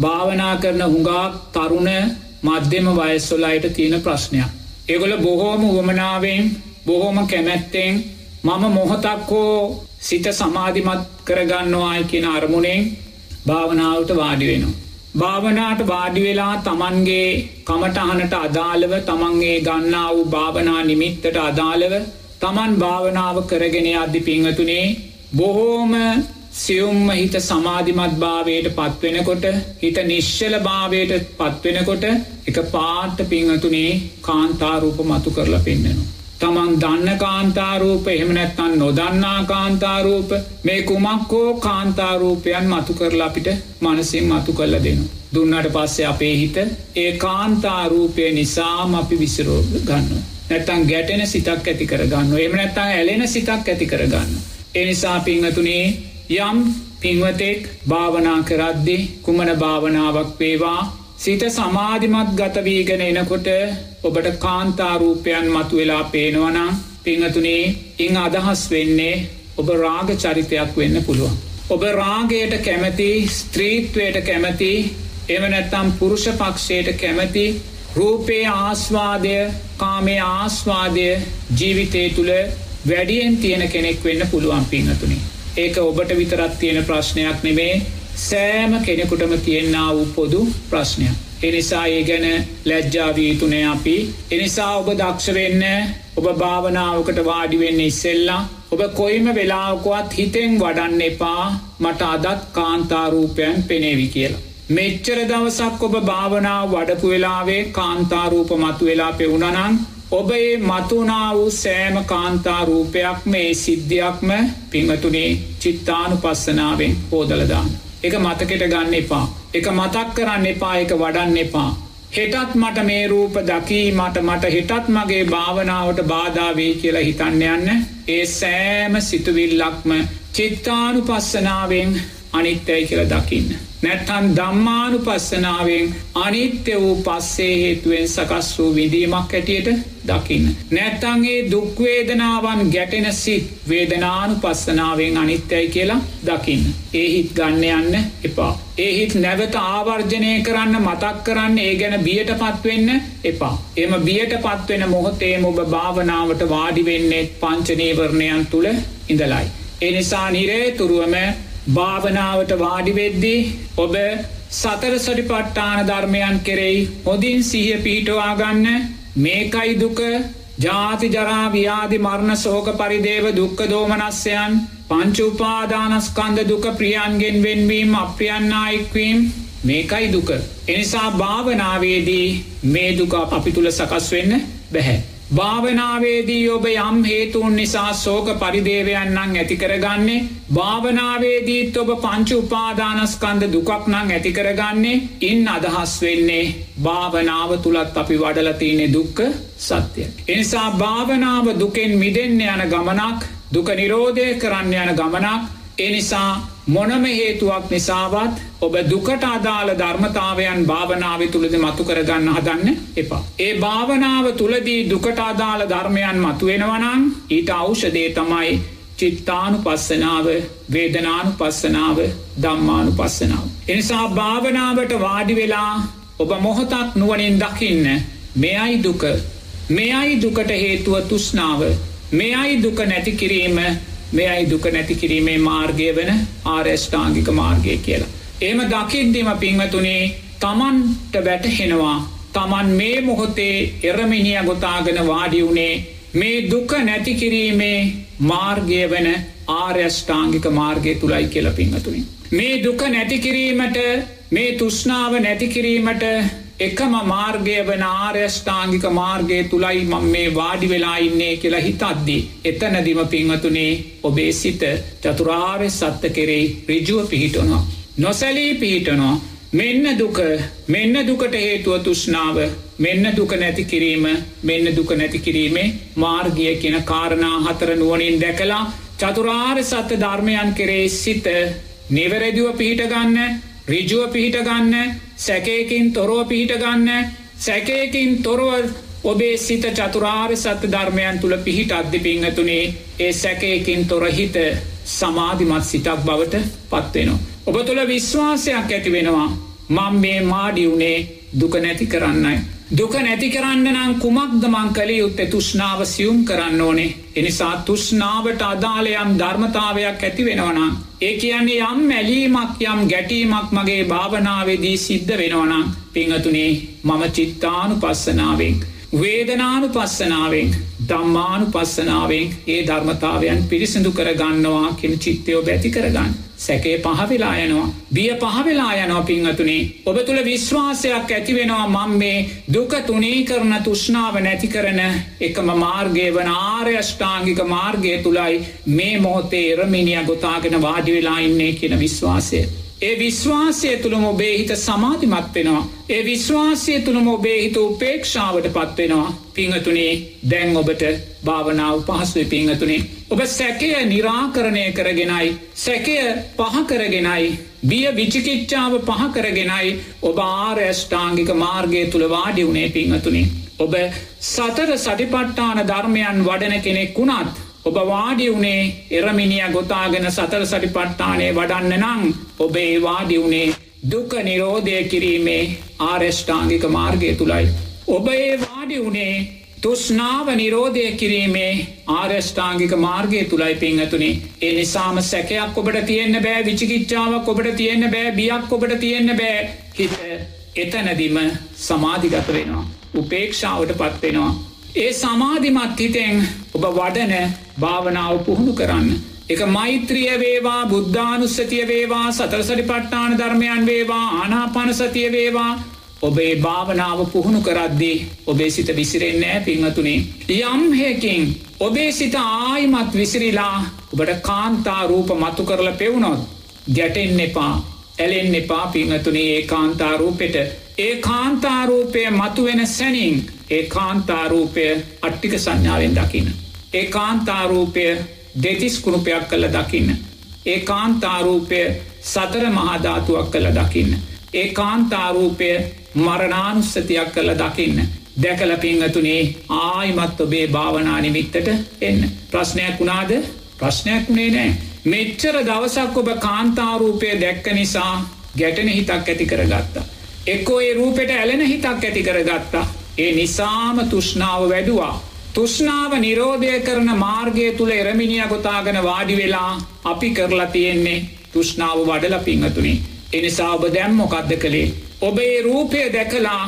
භාවනා කරන හුඟක් තරුණ මධ්‍යම වයස්සොලයිට තියෙන ප්‍රශ්නයක්. ඒගොල බොහෝම වමනාවෙන් බොහෝම කැමැත්තෙන් මම මොහොතක් හෝ සිත සමාධිමත් කරගන්නවායි කියන අරමුණෙන් භාවනාවට වාඩි වෙනවා. භාවනාට වාඩි වෙලා තමන්ගේ කමටහනට අදාළව තමන්ගේ ගන්නා වූ භාවනා නිමිත්තට අදාළව තමන් භාවනාව කරගෙන අධි පිංහතුනේ බොහෝම සියුම්ම හිත සමාධිමත් භාවයට පත්වෙනකොට හිත නිශ්්‍යල භාවයට පත්වෙනකොට එක පාට පිංහතුනේ කාන්තාරූප මතු කරලා පෙන්න්නනවා. තමන් දන්න කාන්තාරූප එහෙමනැත්තන් නොදන්නා කාන්තාරූප මේ කුමක්කෝ කාන්තාරූපයන් මතු කරලා අපිට මනසින් මතු කල්ල දෙනු. දුන්නට පස්සේ අපේ හිත ඒ කාන්තාරූපය නිසාම අපි විසිරෝ ගන්න. නැත්තං ගැටෙන සිතක් ඇති කරගන්න එම නැත්තං ඇලෙන සිතක් ඇති කරගන්න. එනිසා පිංහතුනේ යම් පින්වතෙක් භාවනා කරද්දි කුමන භාවනාවක් වේවා සිත සමාධිමත් ගතවීගෙන එනකොට ඔබට කාන්තාරූපයන් මතු වෙලා පේනවනම් පිංහතුනේ ඉං අදහස් වෙන්නේ ඔබ රාග චරිතයක් වෙන්න පුළුවන්. ඔබ රාගයට කැමති ස්ත්‍රීත්වයට කැමති එම නැත්තම් පුරුෂ පක්ෂයට කැමති රූපේ ආස්වාදය කාමේ ආස්වාදය ජීවිතය තුළ වැඩියෙන් තියෙන කෙනෙක් වෙන්න පුළුවන් පිංහතුනි. ඒක ඔබට විතරත් තියෙන ප්‍රශ්නයක් නෙමේ සෑම කෙනෙකුටම තියෙන්න්නා වූ පොදු ප්‍රශ්නයක්. එනිසා ඒ ගැන ලැජ්ජාවීතුනේ අපි එනිසා ඔබ දක්ෂවෙන්න ඔබ භාවනාවකට වාඩිවෙන්න ඉස්සෙල්ලා ඔබ කොයිම වෙලාවකවත් හිතෙන් වඩන්න එපා මට අදත් කාන්තාරූපයන් පෙනේවි කියලා. මෙච්චර දවසක් ඔබ භාවනාව වඩපු වෙලාවේ කාන්තාරූප මතු වෙලා පෙවුණනං ඔබ ඒ මතුනා වූ සෑම කාන්තාරූපයක් මේ සිද්ධියක්ම පිංහතුනේ චිත්තානු පස්සනාවෙන් හෝදලදාන්න. එක මතකෙට ගන්න එපා. එක මතක් කරන්න එපා එක වඩන්න එපා. හෙටත් මට මේ රූප දකී මට මට හෙටත් මගේ භාවනාවට බාධාවේ කියලා හිතන්න යන්න ඒ සෑම සිතුවිල්ලක්ම චිත්තානු පස්සනාවෙන් අනිත්‍යයි කියල දකින්න. නැත්තන් දම්මානු පස්සනාවෙන් අනිත්‍ය වූ පස්සේ හේතුවෙන් සකස් වූ විඳීමක් ඇටියට දකින්න. නැත්තන්ගේ දුක්වේදනාවන් ගැටෙන සිත් වේදනානු පස්සනාවෙන් අනිත්‍යයි කියලා දකින්න. ඒහිත් ගන්න යන්න එපා. ඒහිත් නැවත ආවර්ජනය කරන්න මතක් කරන්න ඒ ගැන බියට පත්වෙන්න එපා. එම බියට පත්වෙන මොහොතේ ඔබ භාවනාවට වාඩිවෙන්නේ පංචනීවරණයන් තුළ ඉඳලයි. එනිසා නිරේතුරුවම භාවනාවට වාඩිවෙද්දී ඔබ සතර සටිපට්ටාන ධර්මයන් කෙරෙයි හොදින් සිහිය පිහිටවාගන්න මේකයි දුක ජාති ජරා ව්‍යාධි මරණ සෝක පරිදේව දුක්ක දෝමනස්යන් පංචුපාදානස්කන්ද දුක ප්‍රියන්ගෙන් වෙන්වීම අප්‍රියන්නායික්වීම් මේකයි දුක. එනිසා භාවනාවේදී මේ දුක අපි තුළ සකස් වෙන්න බැහැ. භාවනාවේදී ඔබ යම් හේතුන් නිසා සෝක පරිදේවයන්නන් ඇතිකරගන්නේ භාවනාවේදීත් ඔබ පංචු උපාදානස්කන්ද දුකක් නං ඇතිකරගන්නේ ඉන් අදහස් වෙන්නේ භාවනාව තුළත් අපි වඩලතියනෙ දුක්ක සත්‍යය. එනිසා භාවනාව දුකෙන් මිදෙන්න යන ගමනක් දුක නිරෝධය කරන්න යන ගමනක් එනිසා මොනම හේතුවක් නිසාවත් ඔබ දුකට අදාළ ධර්මතාවයන් භාවනාව තුළද මතු කරගන්න හදන්න එපා. ඒ භාවනාව තුළදී දුකට අදාළ ධර්මයන් මතුවෙනවනං ඊට අවෂදේ තමයි චිත්තානු පස්සනාව වේදනානු පස්සනාව දම්මානු පස්සනාව. එනිසා භාවනාවට වාඩි වෙලා ඔබ මොහොතක් නුවනින් දකින්න මෙයයි දුක මෙයයි දුකට හේතුව තුස්නාව මෙයයි දුක නැති කිරීම මෙයයි දුක නැති කිරීමේ මාර්ගය වන ආර්යෂ්ඨාංගික මාර්ගය කියලා. එම දකිද්දිම පිංහතුනේ තමන්ට වැටහෙනවා තමන් මේ මොහොතේ එරමිනිිය ගොතාගෙන වාඩි වුණේ මේ දුක නැතිකිරීමේ මාර්ගය වන ආර්යෂ්ඨාංගික මාර්ගය තුළයි කියල පිංහතුනි. මේ දුක නැතිකිරීමට මේ තුෂ්නාව නැතිකිරීමට එකම මාර්ගය වන ආර්යෂ්ඨාංගික මාර්ගය තුළයි මං මේ වාඩි වෙලා ඉන්නේ කියලා හිතද්දී. එතනදිම පිංහතුනේ ඔබේ සිත චතුරාර්ය සත්ත කෙරෙයි රිජුව පිහිටනවා. නොසැලී පිහිටනවා. මෙන්න දුක මෙන්න දුකට හේතුව තුෂ්නාව මෙන්න දුක නැති කිරීම මෙන්න දුක නැති කිරීමේ මාර්ගය කියන කාරණා හතර නුවනින් දැකලා චතුරාර් සත්‍ය ධර්මයන් කෙරේ සිත නිවැරදිව පිහිටගන්න රිජුව පිහිටගන්න සැකයකින් තොරව පිහිටගන්න සැකයකින් තොරව ඔබේ සිත චතුරාර් සත්‍ය ධර්මයන් තුළ පිහිට අධ්‍ය පිංහතුනේ ඒ සැකයකින් තොරහිත සමාධිමත් සිතක් බවට පත්වෙනවා. ඔබ තුළ විශ්වාසයක් ඇති වෙනවා මං මේ මාඩියුනේ දුක නැති කරන්නයි. දුක නැති කරන්න නම් කුමක්ද මං කළ යුත්තේ තුෂ්නාව සියුම් කරන්න ඕනේ එනිසා තුෂ්නාවට අදාලයම් ධර්මතාවයක් ඇති වෙනවනම්. ඒ කියන්නේ යම් මැලීමක් යම් ගැටීමක් මගේ භාවනාවේදී සිද්ධ වෙනවනම් පිංහතුනේ මම චිත්තානු පස්සනාවෙන්. වේදනානු පස්සනාවෙන් දම්මානු පස්සනාවෙන් ඒ ධර්මතාවයන් පිරිසිදු කර ගන්නවා කෙන චිත්තයෝ බැති කරගන්න. සැකේ පහවෙලා යනවා. බිය පහවෙලා යනවා පිංහතුනේ. ඔබ තුළ විශ්වාසයක් ඇතිවෙනවා මං මේ දුක තුනී කරන තුෂ්නාව නැති කරන එකම මාර්ගය වන ආර්යෂ්ඨාංගික මාර්ගය තුළයි මේ මොහොතේ එරමිනිිය ගොතාගෙන වාඩි වෙලා ඉන්නේ කියන විශ්වාසය. ඒ විශ්වාසය තුළම ඔබේ හිත සමාධිමත් වෙනවා. ඒ විශ්වාසය තුළම ඔබේ හිත උපේක්ෂාවට පත්වෙනවා. පිංහතුනේ දැන් ඔබට භාවනාව පහසුව පිංහතුනේ. ඔබ සැකය නිරාකරණය කරගෙනයි. සැකය පහකරගෙනයි. බිය විචිකිච්චාව පහකරගෙනයි ඔබ ආර්යෂ්ඨාංගික මාර්ගය තුළ වාඩි වුණේ පිංහතුනේ. ඔබ සතර සටිපට්ටාන ධර්මයන් වඩන කෙනෙක් වුණත් ඔබ වාඩි වුණේ එරමිනිිය ගොතාගෙන සතර සටි පට්ටානේ වඩන්න නං ඔබේ වාඩි වුණේ දුක නිරෝධය කිරීමේ ආරෙෂ්ඨාංගික මාර්ගය තුළයි. ඔබ ඒ වාඩි වුණේ තුස්නාව නිරෝධය කිරීමේ ආර්යෂ්ඨාංගික මාර්ගය තුළයි පිංහතුනි ඒ නිසාම සැකයක් ඔබට තියෙන්න්න බෑ විචිකිච්චාවක් ඔබට තියෙන්න්න බෑ බියක් ඔබට තියෙන්න්න බෑ හිත එතනදිම සමාධිගත වෙනවා. උපේක්ෂාවට පත්වෙනවා ඒ සමාධිමත් හිතෙන් ඔබ වඩන භාවනාව පුහුණු කරන්න. එක මෛත්‍රිය වේවා බුද්ධානුස්සතිය වේවා සතරසරි පට්ටාන ධර්මයන් වේවා ආනාපනසතිය වේවා ඔබේ භාවනාව පුහුණු කරද්දී ඔබේ සිත විසිරෙන්නෑ පිංහතුනේ. යම්හයකින් ඔබේ සිත ආයිමත් විසිරිලා ඔබට කාන්තා රූප මතු කරල පෙවුණොත් ගැටෙන් එපා ඇලෙන් එපා පිංහතුනේ ඒ කාන්තාරූපෙට ඒ කාන්තාරූපය මතුවෙන සැනින් ඒ කාන්තාරූපය අට්ටික සංඥාවෙන් දකින්න. ඒ කාන්තාරූපය දෙතිස් කුණුපයක් කළ දකින්න. ඒ කාන්තාරූපය සතර මහාධාතුවක් කළ දකින්න. ඒ කාන්තාරූපය මරණානුස්සතියක් කළ දකින්න. දැකල පිංහතුනේ ආයිමත් ඔබේ භාවනා නිමිත්තට එන්න. ප්‍රශ්නයක් වුණාද ප්‍රශ්නයක් වුණේ නෑ. මෙච්චර දවසක් ඔබ කාන්තාරූපය දැක්ක නිසා ගැටන හිතක් ඇති කරගත්තා. එක්කෝ ඒ රූපෙට ඇලෙන හිතක් ඇති කරගත්තා. ඒ නිසාම තුෂ්නාව වැඩුවා. තුෂ්නාව නිරෝධය කරන මාර්ගය තුළ එරමිනිිය ගොතාගෙන වාඩි වෙලා අපි කරලා තියෙන්නේ තුෂ්නාව වඩල පිංහතුනි. එනිසා ඔබ දැම්මොකක්ද කළේ. ඔබේ රූපය දැකලා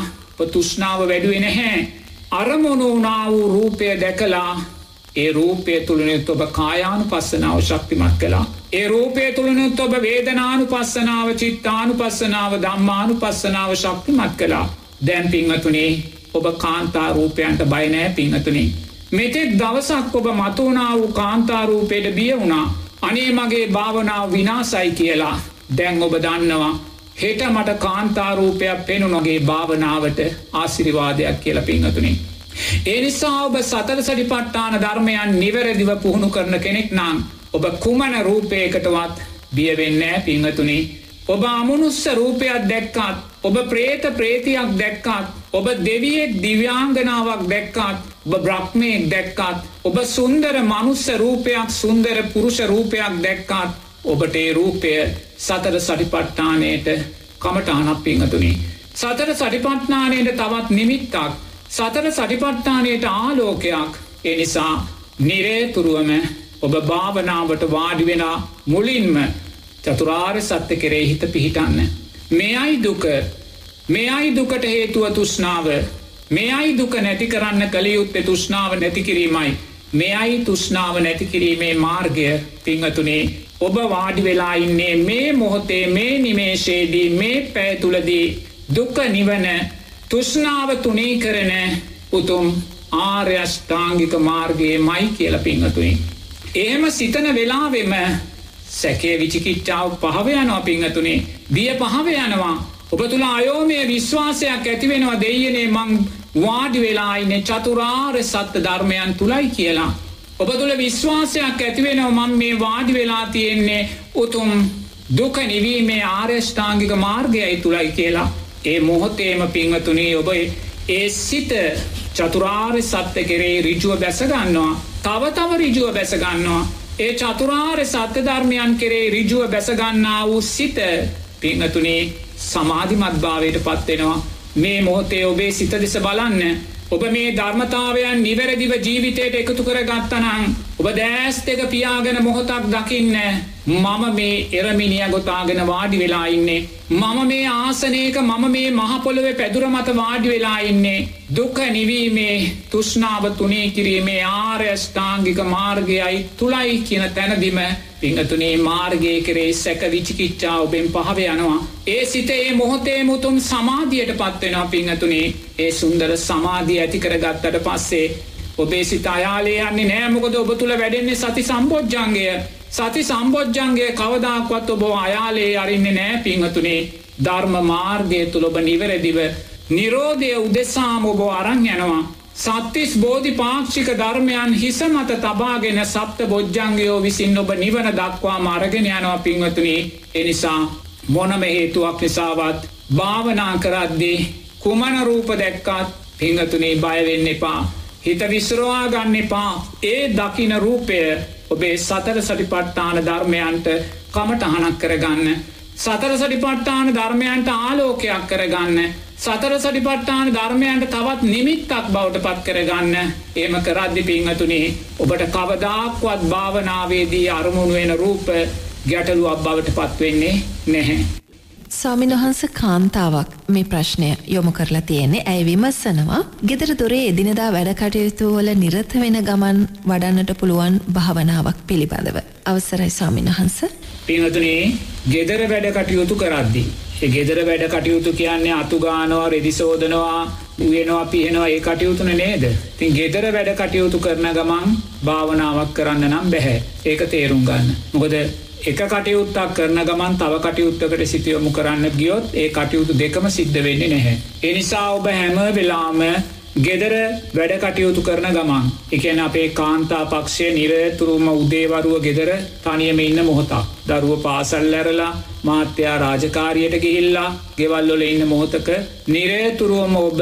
තුෂ්නාව වැඩුවෙන හැ. අරමුණු වනා වූ රූපය දැකලා ඒ රූපය තුළනෙත් ඔබ කායානු පස්සනාව ශක්තිමත් කලා. ඒ රූපය තුළනුත් ඔබ වේදනානු පස්සනාව චිත්තානු පස්සනාව දම්මානු පස්සනාව ශක්තිමත් කලා. දැම් පිංහතුනේ ඔබ කාන්තා රූපයන්ට බයිනෑ පිංහතුනේ. මෙතෙක් දවසක් ඔබ මතුවනා වූ කාන්තාරූපයට බිය වුණා අනේ මගේ භාවනාව විනාසයි කියලා දැන් ඔබ දන්නවා හෙට මට කාන්තාරූපයක් පෙනුනගේ භාවනාවට ආසිරිවාදයක් කියලා පිංහතුනේ. ඒ නිසා ඔබ සතර සඩි පට්ටාන ධර්මයන් නිවැරදිව පුහුණු කරන කෙනෙක් නං ඔබ කුමන රූපයකටවත් බියවෙන්නෑ පිංහතුනි. ඔබ අමනුස්ස රූපයක් දැක්කාත් ඔබ ප්‍රේත ප්‍රේතියක් දැක්කාත් ඔබ දෙවියෙක් දිව්‍යාංගනාවක් දැක්කාත් ඔබ බ්‍රහ්මයෙක් දැක්කාත් ඔබ සුන්දර මනුස්ස රූපයක් සුන්දර පුරුෂ රූපයක් දැක්කාත් ඔබට ඒ රූපය සතර සටිපට්ඨානයට කමටහනක් පිංහතුනි. සතර සටිපට්නානයට තවත් නිමිත්තක් සතර සටිපට්ඨානයට ආලෝකයක් එනිසා නිරේතුරුවම ඔබ භාවනාවට වාඩිවෙන මුලින්ම චතුරාර් සත්‍ය කෙරේ හිත පිහිටන්න. මේ අයි දුක මේ අයි දුකට හේතුව තුෂ්නාව මේ අයි දුක නැති කරන්න කළයුත්තේ තුෂ්නාව නැතිකිරීමයි. මේ අයි තුෂ්නාව නැතිකිරීමේ මාර්ගය පිංහතුනේ ඔබ වාඩි වෙලා ඉන්නේ මේ මොහොතේ මේ නිමේශේදී මේ පැෑතුලදී දුක නිවන තුෂ්නාව තුනේ කරන උතුම් ආර්යෂ්ඨාංගික මාර්ගයේ මයි කියල පිංහතුයි. එහෙම සිතන වෙලාවෙම සැකේ විචිකිච්චාව පහවයනවා පිංහතුනේ බිය පහව යනවා ඔබ තුළ අයෝමය විශ්වාසයක් ඇතිවෙනවා දෙයනේ මං වාඩි වෙලායින චතුරාර් සත්ත ධර්මයන් තුළයි කියලා. ඔබ තුළ විශ්වාසයක් ඇතිවෙනව මං මේ වාඩි වෙලා තියෙන්නේ උතුම් දුක නිවීමේ ආර්යෂ්ඨාංගික මාර්ගයයි තුළයි කියලා. ඒ මොහොතේම පිංහතුනේ ඔබ ඒ සිත චතුරාර්ය සත්‍ය කෙරේ රිජුව බැසගන්නවා තව තව රිජුව බැසගන්නවා ඒ චතුරාර්ය සත්‍ය ධර්මයන් කෙරේ රිජුව බැසගන්නා වූ සිත පිංහතුනේ සමාධිමත් භාවයට පත්වෙනවා මේ මොහොතේ ඔබේ සිත දෙස බලන්න. ඔබ මේ ධර්මතාවයන් නිවැරදිව ජීවිතයට එකතු කර ගත්තනං ඔබ දෑස් දෙක පියාගෙන මොහොතක් දකින්න මම මේ එරමිනිිය ගොතාගෙන වාඩි වෙලා ඉන්නේ. මම මේ ආසනයක මම මේ මහපොළොවේ පැදුර මත වාඩි වෙලා ඉන්නේ. දුක නිවීමේ තුෂ්නාව තුනේ කිරීමේ ආර්යෂ්ඨාංගික මාර්ගයයි තුළයි කියන තැනදිම පිංහතුනේ මාර්ගය කරේ සැක විචිකිච්චා ඔබෙන් පහව යනවා. ඒ සිතේ මොහොතේ මුතුම් සමාධියයට පත්වෙනවා පිංහතුනේ ඒ සුන්දර සමාධිය ඇති කරගත්තට පස්සේ ඔබේ සිත අයාලේ යන්නේ නෑමකොද ඔබ තුළ වැඩෙන්නේ සති සම්බෝජ්ජන්ගය සති සම්බෝජ්ජන්ගේ කවදක්වත් ඔබ අයාලේ අරින්නේ නෑ පිංහතුනේ ධර්ම මාර්ගය තුළ ඔබ නිවැරදිව නිරෝධය උදෙසාම ඔබ අරං යනවා. සත්තිස් බෝධි පාක්ෂික ධර්මයන් හිස මත තබාගෙන සප්ත බොජ්ජංගයෝ විසින් ඔබ නිවන දක්වා මරගෙන යනවා පින්වතුනි. එනිසා මොනම හේතුවක් නිසාවත් භාවනා කරද්දී කුමන රූප දැක්කත් පිංහතුනේ බයවෙන්න එපා. හිත විස්රවා ගන්න එපා. ඒ දකින රූපය ඔබේ සතර සටිපට්ටාන ධර්මයන්ට කමටහනක් කරගන්න සතර සටිපට්ටාන ධර්මයන්ට ආලෝකයක් කරගන්න සතර සටිපට්ටාන ධර්මයන්ට තවත් නිමිත්තක් බවට පත් කරගන්න ඒම කරද්දි පිංහතුනේ ඔබට කවදාක්වත් භාවනාවේදී අරමුණු වෙන රූප ගැටලුවක් බවට පත්වෙන්නේ නැහැ. ස්වාමින් වහන්ස කාන්තාවක් මේ ප්‍රශ්නය යොමු කරලා තියෙන්නේ ඇයි විමස්සනවා ගෙදර දොරේ එදිනදා වැඩ කටයුතු වල නිරත වෙන ගමන් වඩන්නට පුළුවන් භාවනාවක් පිළිබඳව. අවසරයි ස්වාමින් වහන්ස. පිහතුනේ ගෙදර වැඩ කටයුතු කරද්දී. ගෙදර වැඩ කටයුතු කියන්නේ අතුගානවා රෙදිසෝදනවා උයනවා පිහෙනවා ඒ කටයුතුන නේද. තින් ගෙදර වැඩ කටයුතු කරන ගමන් භාවනාවක් කරන්න නම් බැහැ ඒක තේරුම් ගන්න. මොකද එක කටයුත්තක් කරන ගමන් තව කටයුත්තකට සිතියොමු කරන්න ගියොත් ඒ කටයුතු දෙකම සිද්ධ වෙන්නේ නැහැ. එනිසා ඔබ හැම වෙලාම ගෙදර වැඩ කටයුතු කරන ගමන් එකන අපේ කාන්තා පක්ෂය නිරතුරුම උදේවරුව ගෙදර තනියම ඉන්න මොහොතා. දරුව පාසල් ඇරලා මාත්‍යයා රාජකාරියට ගිහිල්ලා ගෙවල්ලොල ඉන්න මොහොතක නිරේතුරුවම ඔබ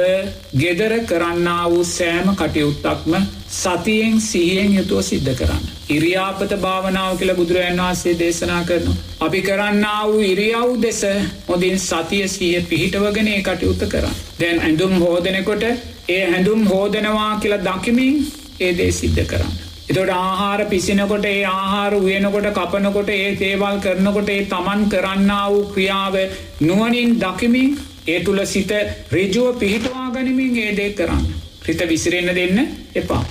ගෙදර කරන්න වූ සෑම කටයුත්තක්ම සතියෙන් සිහියෙන් යුතුව සිද්ධ කරන්න. ඉරියාපත භාවනාව කියල බුදුරජන් වහන්සේ දේශනා කරනු. අපි කරන්න වූ ඉරියව් දෙස හොඳින් සතිය සිය පිහිටවගෙන ඒ කටයුත්ත කරන්න. දැන් ඇඳුම් හෝදනකොට ඒ හැඳුම් හෝදනවා කියලා දකිමින් ඒදේ සිද්ධ කරන්න. එතොට ආහාර පිසිනකොට ඒ ආහාර උයනකොට කපනකොට ඒ තේවල් කරනකොට ඒ තමන් කරන්න වූ ක්‍රියාව නුවනින් දකිමින් ඒ තුළ සිත රජුව පිහිටවා ගනිමින් ඒදේ කරන්න. රිත විසිරෙන්න දෙන්න එපා.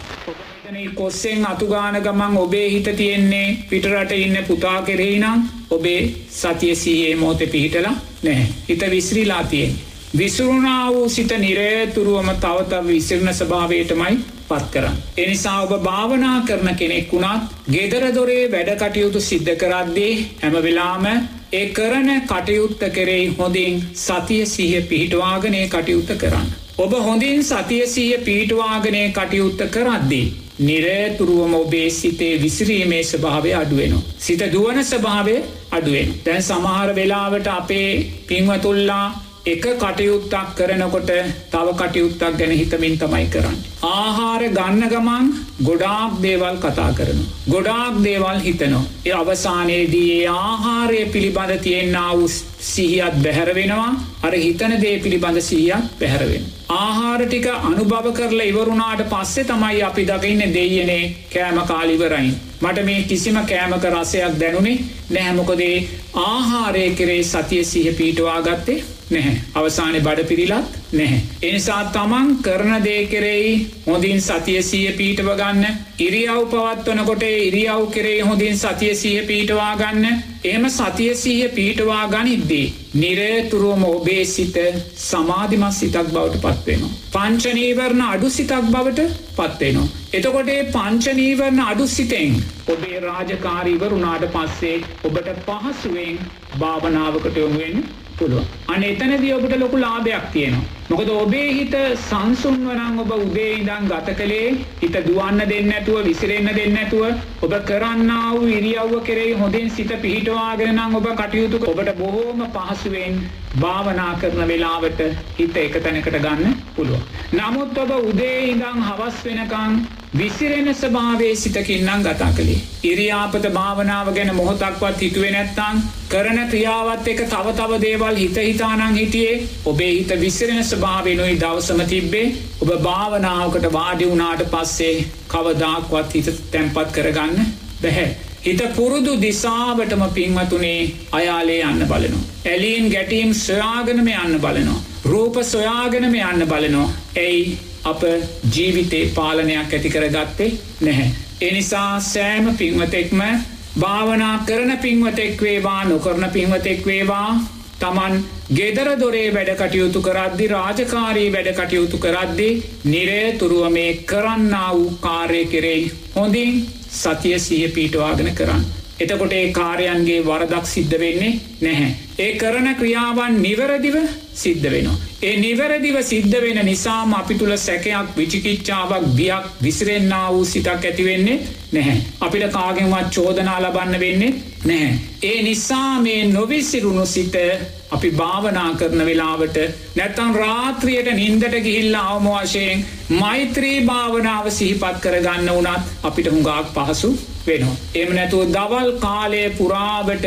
කොස්සෙන් අතුගාන ගමන් ඔබේ හිත තියෙන්නේ පිටරට ඉන්න පුතා කෙරෙහිනම් ඔබේ සතිය සයේ මෝත පිහිටලා නැහැ. හිත විස්්‍රීලා තියෙන්. විසුරුණා වූ සිත නිරේතුරුවම තවතව විසිරණ ස්භාවයටමයි පත් කරන්න. එනිසා ඔබ භාවනා කරන කෙනෙක් වුණත් ගෙදරදොරේ වැඩ කටයුතු සිද්ධ කරද්දී හැම වෙලාම ඒ කරන කටයුත්ත කෙරෙයි හොඳින් සතිය සිහ පිහිටවාගනය කටයුත්ත කරන්න. ඔබ හොඳින් සතිය සීය පීටවාගනය කටයුත්ත කරද්දී. නිරේතුරුවම ඔබේ සිතේ විසිරීමේ ස්භාවය අඩුවෙනවා. සිත දුවන ස්භාවය අඩුවෙන්. දැන් සමහර වෙලාවට අපේ පින්වතුල්ලා එක කටයුත්තක් කරනකොට තව කටයුත්තක් ගැන හිතමින් තමයි කරන්න. ආහාර ගන්න ගමන් ගොඩාක් දේවල් කතා කරන. ගොඩාක් දේවල් හිතනෝ. ඒ අවසානයේදී ඒ ආහාරය පිළිබඳ තියෙන්න්න වුස් සිහියත් බැහැරවෙනවා අර හිතන දේ පිළිබඳ සිහියත් පැහැරවෙන. ආහාර ටික අනුභව කරලා ඉවරුණාට පස්සෙ තමයි අපි දකින්න දෙයනේ කෑම කාලිවරයින්. මට මේ කිසිම කෑමක රසයක් දැනුනේ නෑමොකදේ ආහාරය කරේ සතිය සිහ පීටවා ගත්තේ නැහැ. අවසානය බඩ පිරිලත් නැහැ. එනිසා තමන් කරන දේ කෙරෙයි හොඳින් සතිය සිය පීටව ගන්න ඉරියව් පවත්වනකොට ඉරියව් කෙරේ හොඳින් සතිය සිය පීටවා ගන්න එම සතිය සීහ පීටවා ගනිද්දී. නිරේතුරුවම ඔබේ සිත සමාධිමත් සිතක් බවට පත්වෙනවා. පංචනීවරණ අඩු සිතක් බවට පත්වෙනවා. එතකොටේ පංචනීවරණ අඩු සිතෙන් ඔබේ රාජකාරීවරුනාට පස්සේ ඔබට පහසුවෙන් භාවනාවකට යොමුුවෙන් පුළුව. අන එතනදී ඔබට ලොකු ලාභයක් තියෙනවා. මොකද ඔබේ හිත සංසුන්වනං ඔබ උදේ ඉදං ගත කළේ හිත දුවන්න දෙන්නඇතුව විසිරෙන්න්න දෙන්නඇතුව ඔබ කරන්න වූ ඉරියව්ව කෙරේ හොඳින් සිත පිහිටවාගෙනනම් ඔබ කටයුතු ඔබට බොහෝම පහසුවෙන් භාවනා කරන වෙලාවට හිත එක තැනකට ගන්න පුළුව. නමුත් ඔබ උදේ ඉදං හවස් වෙනකං විසිරෙන ස්භාවේ සිතකින්නම් ගතා කළේ. ඉරියාපත භාවනාව ගැන මොහොතක්වත් හිතුවේ නැත්තං කරන ක්‍රියාවත් එක තව තව දේවල් හිත හිතානං හිටියේ ඔබේ හිත විසිරෙන ස්භාවෙනුයි දවසම තිබ්බේ ඔබ භාවනාවකට වාඩි වුණාට පස්සේ කවදාක්වත් හිත තැන්පත් කරගන්න බැහැ. හිත පුරුදු දිසාවටම පින්වතුනේ අයාලේ යන්න බලනවා. ඇලීන් ගැටීම් සොයාගනම යන්න බලනවා. රූප සොයාගෙනම යන්න බලනවා. ඇයි අප ජීවිතේ පාලනයක් ඇති කරගත්තේ නැහැ. එනිසා සෑම පින්වතෙක්ම භාවනා කරන පින්වතෙක් වේවා නොකරන පින්වතෙක් වේවා තමන් ගෙදර දොරේ වැඩ කටයුතු කරද්දි රාජකාරී වැඩ කටයුතු කරද්දි නිරේතුරුව මේ කරන්න වූ කාරය කෙරෙයි හොඳින් සතිය සිය පීටවාගෙන කරන්න. එතකොට ඒ කාරයන්ගේ වරදක් සිද්ධ වෙන්නේ නැහැ. ඒ කරන ක්‍රියාවන් නිවැරදිව සිද්ධ වෙනවා. ඒ නිවැරදිව සිද්ධ වෙන නිසාම අපි තුළ සැකයක් විචිකිච්චාවක් බියක් විසිරෙන්න්න වූ සිතක් ඇතිවෙන්නේ නැහැ. අපිට කාගෙන්වත් චෝදනා ලබන්න වෙන්නේ නැහැ. ඒ නිසා මේ නොවිසිරුණු සිත අපි භාවනා කරන වෙලාවට නැත්තම් රාත්‍රියයට නින්දට ගිහිල්ලා අවම වශයෙන් මෛත්‍රී භාවනාව සිහිපත් කරගන්න වනත් අපිට හුඟාක් පහසු වෙනවා. එම නැතුව දවල් කාලය පුරාවට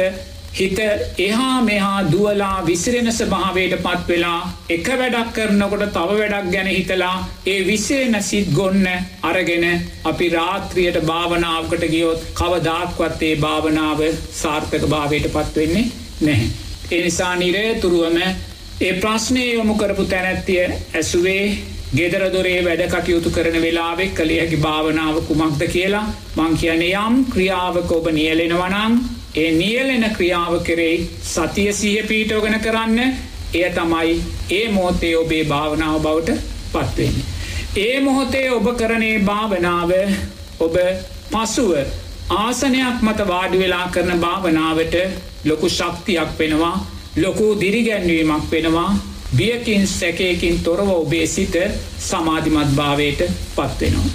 හිත එහා මෙහා දුවලා විසිරෙන ස්භාවයට පත් වෙලා එක වැඩක් කරනකොට තව වැඩක් ගැන හිතලා ඒ විසේන සිත් ගොන්න අරගෙන අපි රාත්‍රියයට භාවනාවකට ගියොත් කවදාක්වත්තේ භාවනාව සාර්ථක භාවයට පත්වෙන්නේ නැහැ. එනිසා නිරේතුරුවම ඒ ප්‍රශ්නය යොමු කරපු තැනැත්තිය ඇසුවේ ගෙදරදොරේ වැඩ කටයුතු කරන වෙලාවෙක් කළේ හැකි භාවනාව කුමක්ද කියලා මං කියන යම් ක්‍රියාවක ඔබ නියලෙනවනං ඒ නියලෙන ක්‍රියාව කෙරෙයි සතිය සීහ පීටෝගන කරන්න එය තමයි ඒ මෝතේ ඔබේ භාවනාව බවට පත්වෙන්නේ. ඒ මොහොතේ ඔබ කරනේ භාවනාව ඔබ පසුව ආසනයක් මත වාඩි වෙලා කරන භාවනාවට ලොකු ශක්තියක් වෙනවා ලොකු දිරිගැන්වීමක් වෙනවා බියකින් සැකයකින් තොරව ඔබේ සිත සමාධිමත් භාවයට පත්වෙනවා.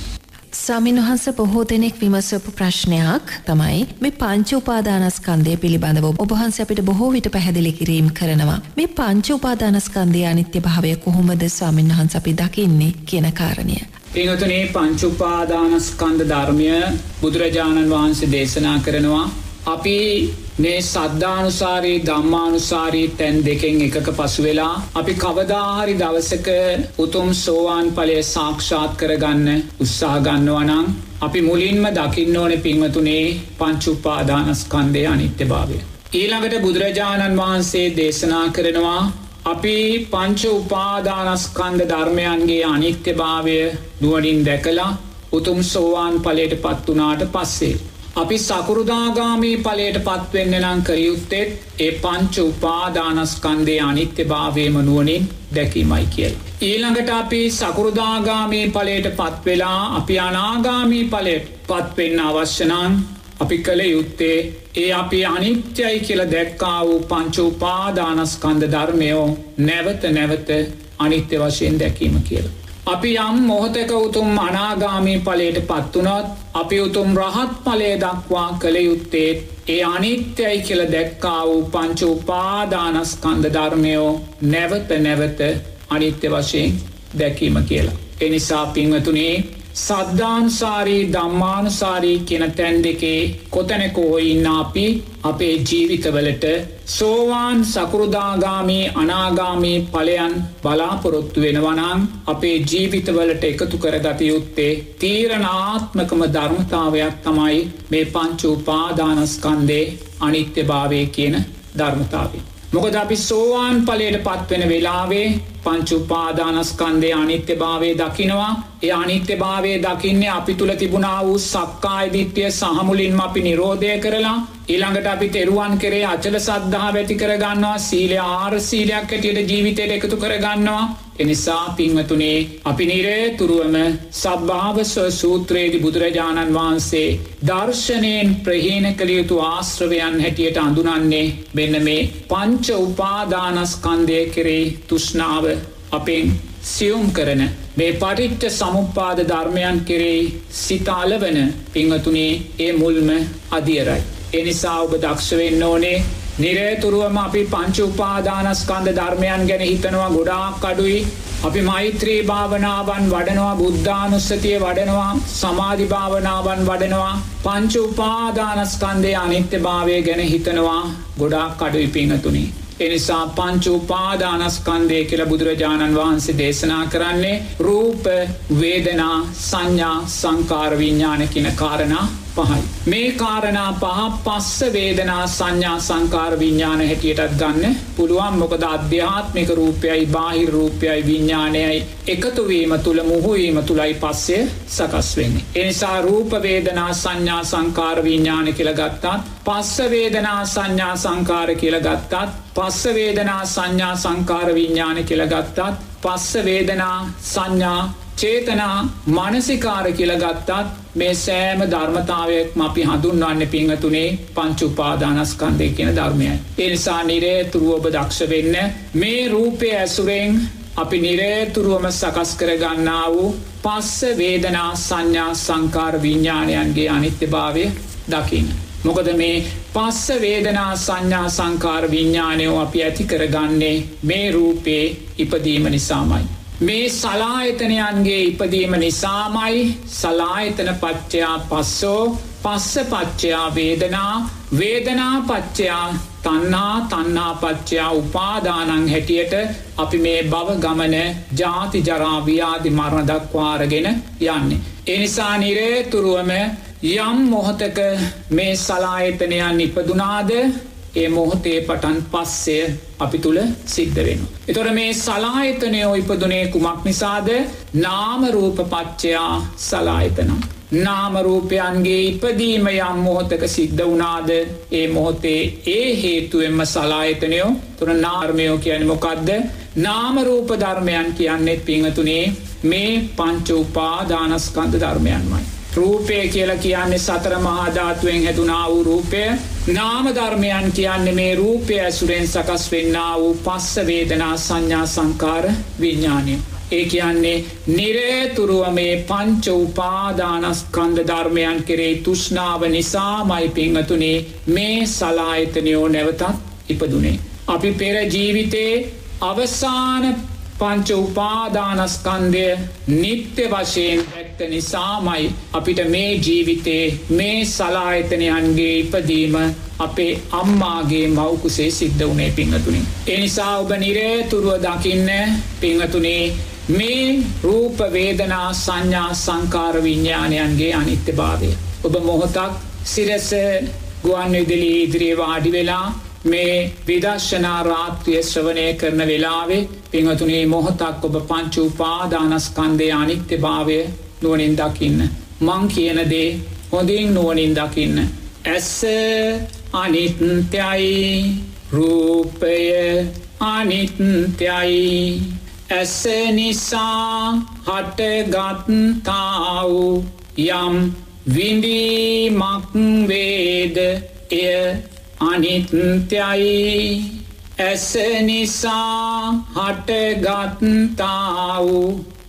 ස්වාමින් වහන්ස බොහෝ දෙනෙක් විමසපු ප්‍රශ්නයක් තමයි මේ පංච උපාදානස්කන්දය පිළිබඳව ඔබහන්ස අපිට බොහෝ විට පැහැදිලි කිරීම් කරනවා. මේ පංච උපාදානස්කන්දය අනිත්‍ය භාවය කොහොමද ස්වාමින් වහන්ස අපි දකින්නේ කියන කාරණය. පිංහතුනේ පංචුපාදානස්කන්ද ධර්මය බුදුරජාණන් වහන්සේ දේශනා කරනවා අපි මේ සද්ධානුසාරී ධම්මානුසාරී තැන් දෙකෙන් එකක පසු වෙලා අපි කවදාහරි දවසක උතුම් සෝවාන් පලය සාක්ෂාත් කරගන්න උත්සාහ ගන්නවනං අපි මුලින්ම දකින්න ඕන පින්වතුනේ පංචුපාදානස්කන්දය අනිත්‍ය භාවය. ඊළඟට බුදුරජාණන් වහන්සේ දේශනා කරනවා අපි පංච උපාදානස්කන්ද ධර්මයන්ගේ අනිත්‍ය භාවය නුවනින් දැකලා උතුම් සෝවාන් පලට පත් වනාට පස්සේ. අපි සකුරුදාගාමී පලයට පත්වෙන්න නම් කරියුත්තෙත් ඒ පංච උපාදානස්කන්දේ අනිත්‍ය භාවයම නුවනින් දැකීමයි කියල්. ඊළඟට අපි සකුරුදාගාමී පලයට පත්වෙලා අපි අනාගාමී පලට පත්වෙන්න අවශ්‍යනන් අපි කළ යුත්තේ ඒ අපි අනිත්‍යයි කියල දැක්කා වූ පංච උපාදානස්කන්ද ධර්මයෝ නැවත නැවත අනිත්‍ය වශයෙන් දැකීම කියලා. අපි යම් මොහොතක උතුම් අනාගාමී පලයට පත්වනොත් අපි උතුම් රහත් පලය දක්වා කළ යුත්තේ ඒ අනිත්‍යයි කියල දැක්කා වූ පංච උපාදානස්කන්ද ධර්මයෝ නැවත නැවත අනිත්‍ය වශයෙන් දැකීම කියලා. එනිසා පින්වතුනේ සද්ධාන්සාරී දම්මානුසාරී කියන තැන් දෙකේ කොතැනකෝ ඉන්න අපි අපේ ජීවිතවලට සෝවාන් සකෘදාගාමී අනාගාමී පලයන් බලාපොරොත්තු වෙනවනං අපේ ජීවිතවලට එකතු කරගත යුත්තේ තීරණාත්මකම ධර්මතාවයක් තමයි මේ පංචූපාදානස්කන්දේ අනිත්‍ය භාවය කියන ධර්මතාවේ. මොකද අපි සෝවාන් පලයට පත්වෙන වෙලාවේ පංචුපාදානස්කන්දය අනිත්‍ය භාවය දකිනවා. ඒ අනිත්‍ය භාවය දකින්නේ අපි තුළ තිබුණා වූ සක්කායිදිත්‍යය සහමුලින්ම අපි නිරෝධය කරලා ඊළඟට අපි තෙරුවන් කරේ අචල සද්ධහා වැති කරගන්නවා. සීලය ආර් සීලයක් ඇටියට ජීවිතයට එකතු කරගන්නවා. එනිසා පිංහතුනේ අපි නිරේතුරුවම සබභාවස්ව සූත්‍රයේදි බුදුරජාණන් වහන්සේ දර්ශනයෙන් ප්‍රහීන කළයුතු ආශ්‍රවයන් හැටියට අඳුනන්නේ මෙන්න මේ පංච උපාදානස්කන්දය කෙරේ තුෂ්නාව අපෙන් සියුම් කරන මේ පටිච්ච සමුපාද ධර්මයන් කෙරෙහි සිතාලවන පිංහතුනේ ඒ මුල්ම අදියරයි. එනිසා ඔබ දක්ෂවෙන්න ඕනේ නිරේතුරුවම අපි පංච උපාදානස්කන්ද ධර්මයන් ගැන හිතනවා ගොඩාක් අඩුයි අපි මෛත්‍රී භාවනාවන් වඩනවා බුද්ධානුස්සතිය වඩනවා සමාධි භාවනාවන් වඩනවා පංච උපාදානස්කන්දය අනිත්‍ය භාවය ගැන හිතනවා ගොඩාක් කඩුයි පිංහතුනි. එනිසා පංච උපාදානස්කන්දය කියල බුදුරජාණන් වහන්සේ දේශනා කරන්නේ රූප වේදනා සංඥා සංකාර විඤ්ඥාන කියන කාරණා පහයි. මේ කාරණා පහ පස්ස වේදනා සංඥා සංකාර විඤ්ඥාන හැටියටත් ගන්න පුළුවන් මොකද අධ්‍යාත්මික රූපයයි බාහිර රූපයයි විඤ්ඥානයයි එකතුවීම තුළ මුහුවීම තුළයි පස්සේ සකස් වෙන්නේ. එනිසා රූපවේදනා සංඥා සංකාර විඤ්ඥාන කියල ගත්තත් පස්සවේදනා සංඥා සංකාර කියල ගත්තත් පස්සවේදනා සංඥා සංකාර විඤ්ඥාන කියල ගත්තත් පස්සවේදනා සංඥා චේතනා මනසිකාර කියල ගත්තත් මේ සෑම ධර්මතාවයක් අපි හඳුන්වන්න පිංහතුනේ පංචුපාදානස්කන්දය කියන ධර්මයයි. එනිසා නිරේතුරුව ඔබ දක්ෂ වෙන්න මේ රූපය ඇසුරෙන් අපි නිරේතුරුවම සකස් කරගන්නා වූ පස්ස වේදනා සංඥා සංකාර විඤ්ඥාණයන්ගේ අනිත්‍ය භාවය දකින්න. මොකද මේ පස්ස වේදනා සංඥා සංකාර විඤ්ඥානයෝ අපි ඇති කරගන්නේ මේ රූපේ ඉපදීම නිසාමයි. මේ සලායතනයන්ගේ ඉපදීම නිසාමයි සලායතන පච්චයා පස්සෝ පස්ස පච්චයා වේදනා වේදනා පච්චයා තන්නා තන්නාපච්චයා උපාදානං හැටියට අපි මේ බව ගමන ජාති ජරාවියාදි මරණ දක්වාරගෙන යන්නේ. එනිසා නිරේතුරුවම යම් මොහොතක මේ සලායතනයන් ඉපදුනාද ඒ මොහොතේ පටන් පස්සය අපි තුළ සිද්ධ වෙන. එතොර මේ සලාහිතනයෝ ඉපදුනේ කුමක් නිසාද නාමරූප පච්චයා සලාහිතනම්. නාමරූපයන්ගේ ඉපදීම යම් මොහොතක සිද්ධ වනාද ඒ මොහොතේ ඒ හේතුවෙන්ම සලාහිතනයෝ තුර නාර්මයෝ කියන මොකක්ද නාමරූප ධර්මයන් කියන්නෙත් පිංහතුනේ මේ පංච උපාදානස්කන්ධ ධර්මයන්මයි. රූපය කියලා කියන්නේ සතර මහාධාතුවෙන් හැතුනා වූ රූපය නාමධර්මයන් කියන්නේ මේ රූපය ඇසුරෙන් සකස් වෙන්න වූ පස්ස වේදනා සංඥා සංකාර විඤ්ඥානය. ඒ කියන්නේ නිරේතුරුව මේ පංච උපාදානස්කන්ද ධර්මයන් කෙරේ තුෂ්නාව නිසා මයි පිංහතුනේ මේ සලාහිතනයෝ නැවතත් ඉපදුනේ. අපි පෙර ජීවිතේ අවසාන පංච උපාදානස්කන්දය නිත්‍ය වශයෙන් දැක්ක නිසාමයි අපිට මේ ජීවිතේ මේ සලායතනයන්ගේ ඉපදීම අපේ අම්මාගේ මවකුසේ සිද්ධ වනේ පිංහතුනින්. එනිසා ඔබ නිරේතුරුව දකින්න පිංහතුනේ මේ රූපවේදනා සංඥා සංකාර විඤ්ඥානයන්ගේ අනිත්‍ය භාවය. ඔබ මොහොතක් සිරස ගුවන් විදිලි ඉදිරියේ වාඩි වෙලා මේ විදර්ශනා රාත්‍රිය ශ්‍රවණය කරන වෙලාවේ පිංහතුනේ මොහොතක් ඔබ පංචු පාදානස්කන්දය අනිත්‍ය භාවය නුවනින් දකින්න. මං කියනදේ හොඳින් නුවනින් දකින්න. ඇස්ස අනිත්‍යයි රූපය අනිත්‍යයි ඇස නිසා හටගත්තාව යම් විඳීමක් වේද එය අනිත්‍යයි. ඇස නිසා හටගත්තාව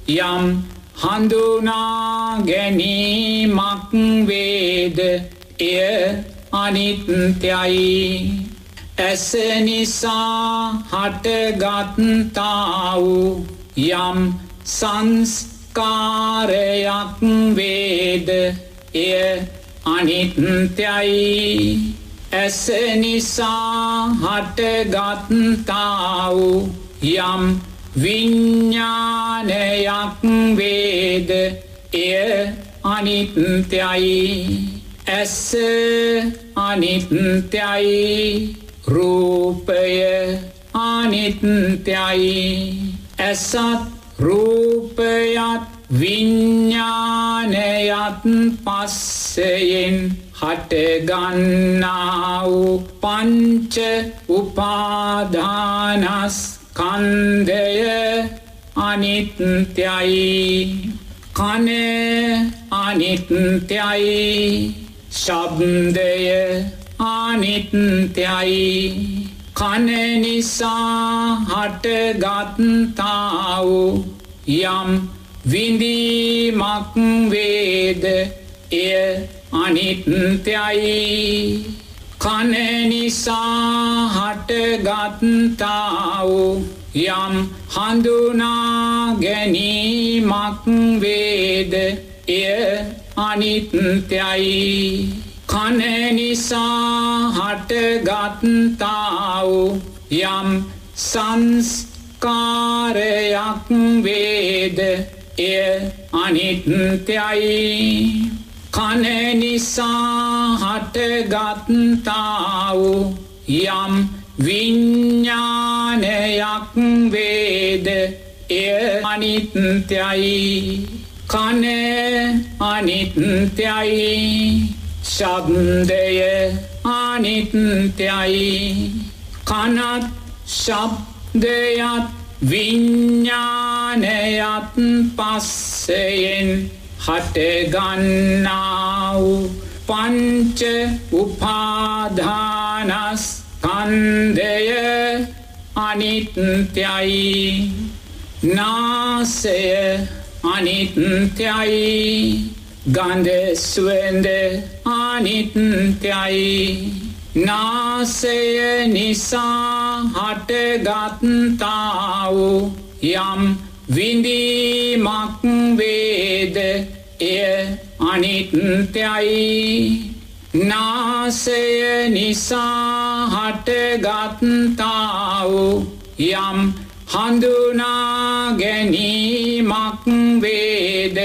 යම් හඳුනා ගැනීමක් වේද? එය අනිත්‍යයි. ඇස නිසා හටගත්තාව යම් සංස්කාරයක් වේද? එය අනිත්‍යයි. ඇස නිසා හටගත්තාව යම් විඤ්ඥානයක් වේද? එය අනිත්‍යයි. ඇස අනිත්‍යයි. රූපය අනිත්‍යයි. ඇසත් රූපයත් විඤ්ඥානයත් පස්සයෙන් හටගන්නාව පංච උපාදානස්කන්දය අනිත්‍යයි. කන අනිත්‍යයි. ශබ්දය අනිත්‍යයි. කන නිසා හටගත්තාව යම් විඳීමක් වේද එය අනිත්‍යයි. කන නිසා හටගත්තාව යම් හඳුනා ගැනීමක් වේද? එය අනිත්‍යයි. කන නිසා හටගත්තාව යම් සංස්කාරයක් වේද? එය අනිත්‍යයි. කන නිසා හටගත්තාව යම් විඤ්ඥානයක් වේද? එය අනිත්‍යයි. කන අනිත්‍යයි. ශබ්දය අනිත්‍යයි. කනත් ශබ්දයත් විඤ්ඥානයත් පස්සයෙන් හටගන්නාව පංච උපාධානස් කන්දය අනිත්‍යයි නාසය අනිත්‍යයි ගන්ධස්වන්ද අනිත්‍යයි. නාසය නිසා හටගත්තාව යම් විඳීමක් වේද? එය අනිත්‍යයි. නාසය නිසා හටගත්තාව. යම් හඳුනා ගැනීමක් වේද?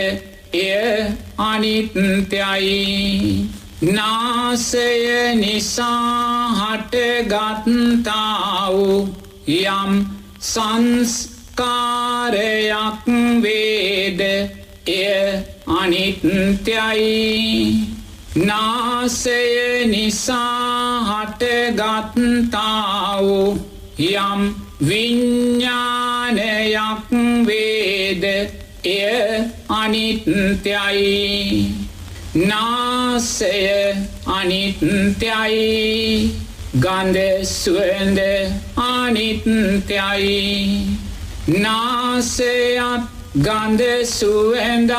එය අනිත්‍යයි. නාසය නිසා හටගත්තාව. යම් සංස්කාරයක් වේද? එය අනිත්‍යයි නාසය නිසා හටගත්තාව යම් විඤ්ඥානයක් වේද? එය අනිත්‍යයි. නාසය අනිත්‍යයි. ගන්ධස්වන්ද අනිත්‍යයි. නාසයත් ගන්ධසුවැඳත්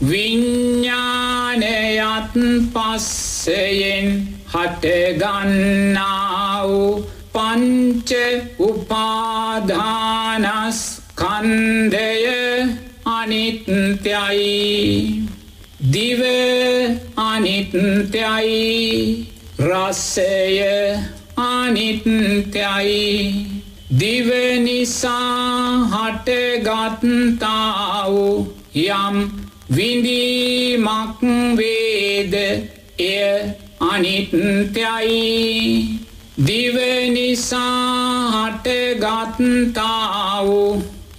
විඤ්ඥානයත් පස්සයෙන් හටගන්නාව පංච උපාධානස් කන්දය අනිත්‍යයි. දිව අනිත්‍යයි. රස්සය අනිත්‍යයි. දිවනිසා හටගත්තාව යම් විඳීමක් වේද? එය අනිත්‍යයි. දිවනිසා හටගත්තාව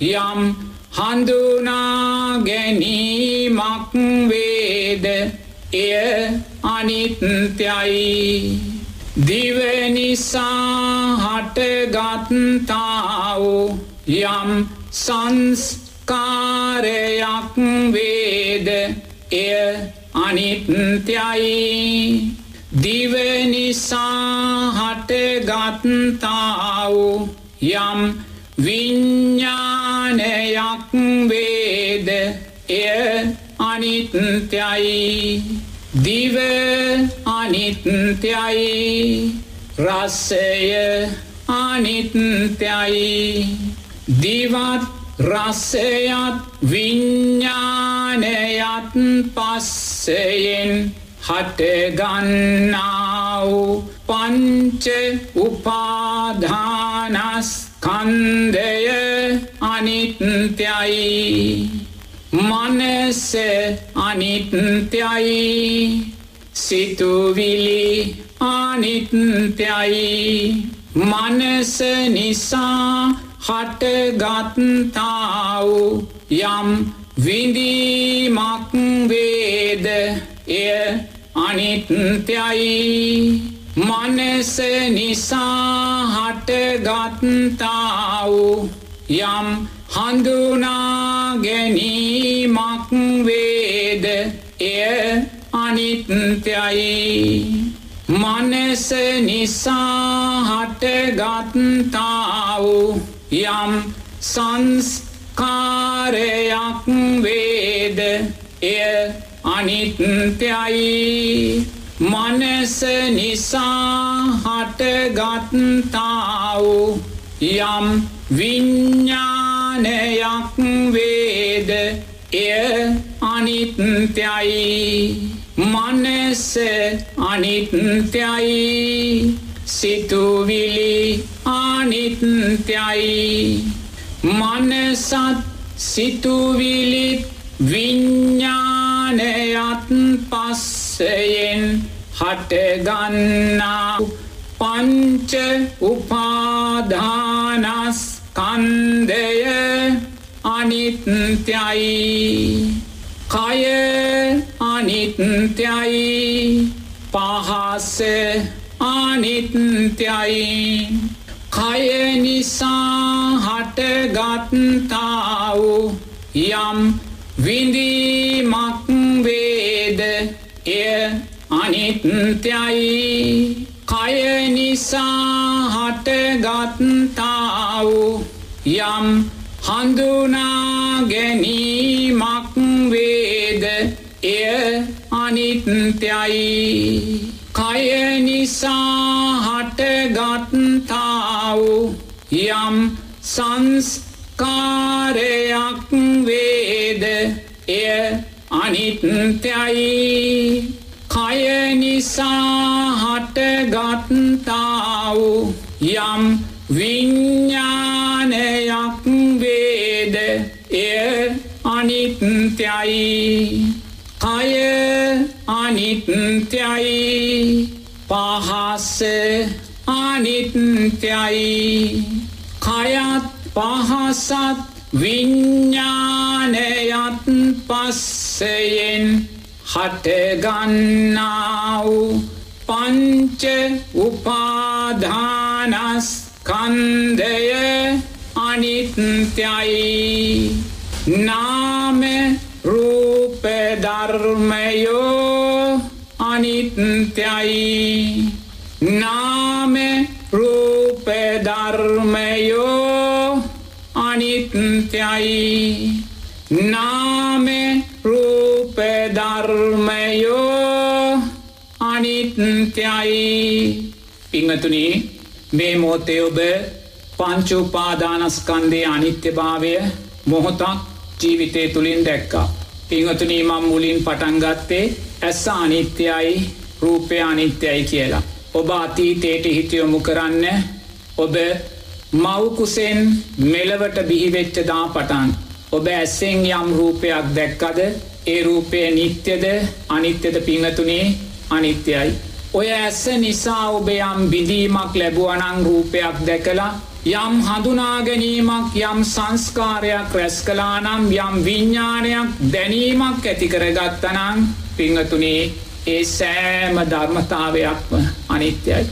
යම් හඳුනා ගැනීමක් වේද? එය අනිත්‍යයි. දිවනිසා හටගත්තාව යම් සංස්කාරයක් වේද? එය අනිත්‍යයි. දිවනිසා හටගත්තාව යම් විඤ්ඥානයක් වේද? එය අනිත්‍යයි. දිව අනිත්‍යයි. රස්සය අනිත්‍යයි. දිවත් රස්සයත් විඤ්ඥානයත් පස්සයෙන් හටගන්නාව පංච උපාධානස් කන්දය අනිත්‍යයි. මනස අනිත්‍යයි. සිතුවිලි අනිත්‍යයි. මනස නිසා හටගත්තාව යම් විඳීමක් වේද? එය අනිත්‍යයි. මනස නිසා හටගත්තාව යම් හඳුනා ගැනීමක් වේද? එය අනිත්‍යයි. මනස නිසා හටගත්තාව යම් සංස්කාරයක් වේද එය අනිත්‍යයි. මනස නිසා හටගත්තාව යම් විඤ්ඥානයක් වේද එය අනිත්‍යයි. මනස අනිත්‍යයි. සිතුවිලි අනිත්‍යයි. මනසත් සිතුවිලිත් විඤ්ඥානයත් පස්සයෙන් හටගන්නා. පංච උපාධානස්කන්දය අනිත්‍යයි. කය අනිත්‍යයි. පහස අනිත්‍යයි. කය නිසා හටගත්තාව. යම් විඳීමක් වේද? එය අනිත්‍යයි. කය නිසා හටගත්තාව. යම් හඳුනා ගැනීමක් වේද? එය අනිත්‍යයි. කය නිසා හටගත්තාව යම් සංස්කාරයක් වේද? එය අනිත්‍යයි. කය නිසා හටගත්තාව යම් විඤ්ඥානයක් වේද? එය අනිත්‍යයි. කය අනිත්‍යයි. පහස්ස අනිත්‍යයි කයත් පහසත් විඤ්ඥානයත් පස්සයෙන් හටගන්නාව පංච උපාධානස්කන්දය අනිත්‍යයි. නාම රූපධර්මයෝ අනිත්‍යයි. රූපධර්මයෝ අනිත්‍යයි නාම රූපධර්මයෝ අනිත්‍යයි පිංහතුනි මේ මෝතය ඔබ පංචුපාදානස්කන්දේ අනිත්‍ය භාවය මොහොතක් ජීවිතය තුළින් දැක්කා. පිංහතුනී මම් මුලින් පටන්ගත්තේ ඇස්ස අනිත්‍යයි රූපය අනිත්‍යයි කියලා. ඔබ අතීතයට හිතියොමු කරන්න ඔබ මවකුසෙන් මෙලවට බිහිවෙච්චදා පටන්. ඔබ ඇස්සෙන් යම් රූපයක් දැක්කද ඒ රූපය නිත්‍යද අනිත්‍යද පිංහතුනේ අනිත්‍යයි. ඔය ඇස්ස නිසා ඔබ යම් බිඳීමක් ලැබුවනං රූපයක් දැකලා යම් හඳුනාගැනීමක් යම් සංස්කාරයක් රැස් කලානම් යම් විඤ්ඥානයක් දැනීමක් ඇතිකරගත්තනං පිංහතුනේ ඒ සෑම ධර්මතාවයක්ම අනිත්‍යයි.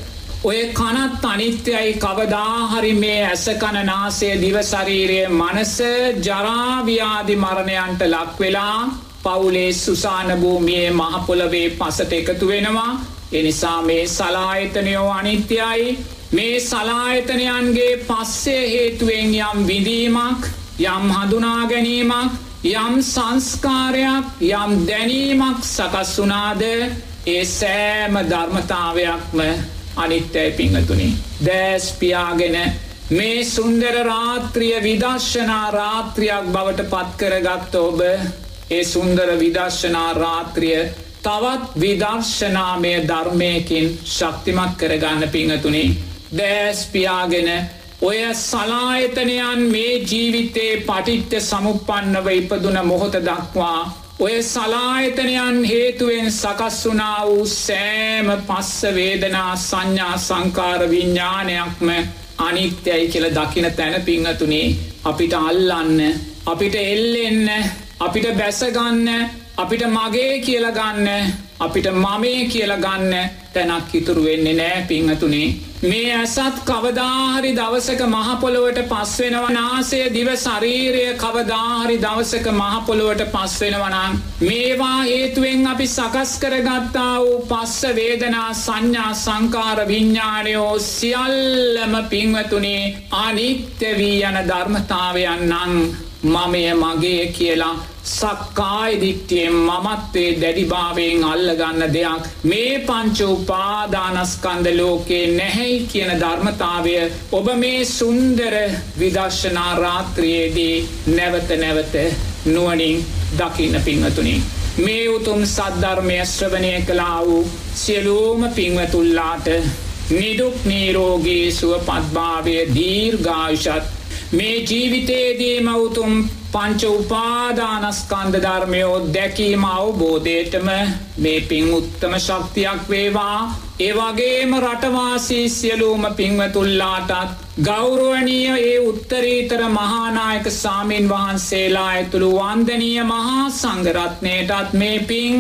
ඔය කනත් අනිත්‍යයි කවදාහරි මේ ඇසකණනාසේ දිවශරීරය මනස ජරාව්‍යාදි මරණයන්ට ලක්වෙලා පවුලේ සුසාන භූමියයේ මහපොලවේ පසට එකතු වෙනවා. එනිසා මේ සලායතනයෝ අනිත්‍යයි. මේ සලායතනයන්ගේ පස්සේ හේතුවෙන් යම් විඳීමක් යම් හඳුනාගැනීමක් යම් සංස්කාරයක් යම් දැනීමක් සකස් වනාද ඒ සෑම ධර්මතාවයක්ම අනිත්‍යයි පිංහතුනි. දෑස්පියාගෙන මේ සුන්දර රාත්‍රිය විදර්ශනා රාත්‍රියක් බවට පත්කරගත්ත ඔබ ඒ සුන්දර විදර්ශනා රාත්‍රිය තවත් විදර්ශනාමය ධර්මයකින් ශක්තිමත් කරගන්න පිංහතුනි. දෑස්පියාගෙන ඔය සලායතනයන් මේ ජීවිතේ පටිත්ත සමුපන්නව ඉපදුන මොහොත දක්වා ඔය සලායතනයන් හේතුවෙන් සකස් වනා වූ සෑම පස්ස වේදනා සංඥා සංකාර විඤ්ඥානයක්ම අනිත්‍යයි කියල දකින තැන පිංහතුනේ අපිට අල්ලන්න අපිට එල්ලෙන්න අපිට බැසගන්න අපිට මගේ කියලගන්න අපිට මමේ කියලගන්න තැනක් ඉතුරු වෙන්නේ නෑ පිංහතුනේ මේ ඇසත් කවදාහරි දවසක මහපොළොවට පස්වෙනව නාසය දිව ශරීරය කවදාහරි දවසක මහපොළොවට පස්වෙනවනන් මේවා හේතුවෙන් අපි සකස් කරගත්තා වූ පස්ස වේදනා සංඥා සංකාර විඤ්ඥානයෝ සියල්ලම පිංවතුනේ අනිත්‍ය වී යන ධර්මතාවයන් නං මමය මගේ කියලා සක්කාය දිට්ටියෙන් මමත්වේ දැඩිභාවයෙන් අල්ලගන්න දෙයක් මේ පංච උපාදානස්කන්ද ලෝකේ නැහැයි කියන ධර්මතාවය ඔබ මේ සුන්දර විදර්ශනා රාත්‍රියයේදී නැවත නැවත නුවනින් දකින්න පිංහතුනින්. මේ උතුම් සද්ධර්මය ශ්‍රවණය කලා වූ සියලූම පිංවතුල්ලාට නිදුක් නීරෝගේ සුව පත්භාවය දීර්ගායුෂත් මේ ජීවිතයේදී මවුතුම් පංච උපාදානස්කන්ධ ධර්මයෝ දැකීම අවබෝධයටම මේ පින් උත්තම ශක්තියක් වේවා. ඒවගේම රටවාසී සියලූම පින්වතුල්ලාටත් ගෞරුවනීය ඒ උත්තරීතර මහානායක සාමීන් වහන්සේලා ඇතුළු වන්දනීය මහා සංගරත්නයටත් මේ පින්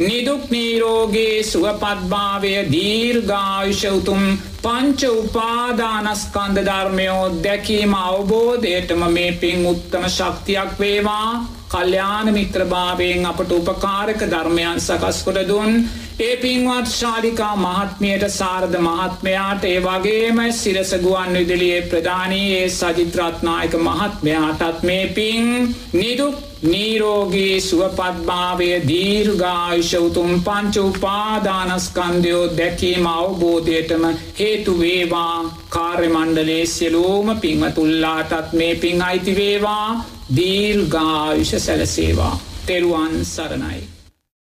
නිදුක් නීරෝගේ සුවපත්භාවය දීර්ගායුෂ උතුම් පංච උපාදානස්කන්ධ ධර්මයෝ දැකීම අවබෝධයටම මේ පින් උත්තම ශක්තියක් වේවා. කල්්‍යාන මිත්‍රභාවයෙන් අපට උපකාරක ධර්මයන් සකස්කොට දුන් ඒ පින්වත් ශාලිකා මහත්මියට සාරධ මහත්මයාට ඒ වගේම සිරසගුවන් විදිලියේ ප්‍රධානයේ සජිත්‍රත්නායක මහත්මයාටත් මේ පින් නිදුක් නීරෝගේ සුවපත්භාවය දීර්ගායිශවතුම් පංච උපාදානස්කන්දයෝ දැකීම අවබෝධයටම හේතු වේවා. කාර්යමණ්ඩලේ සියලූම පින්වතුල්ලාටත් මේ පින් අයිතිවේවා දීර්ගායුෂ සැලසේවා. තෙරුවන් සරණයි.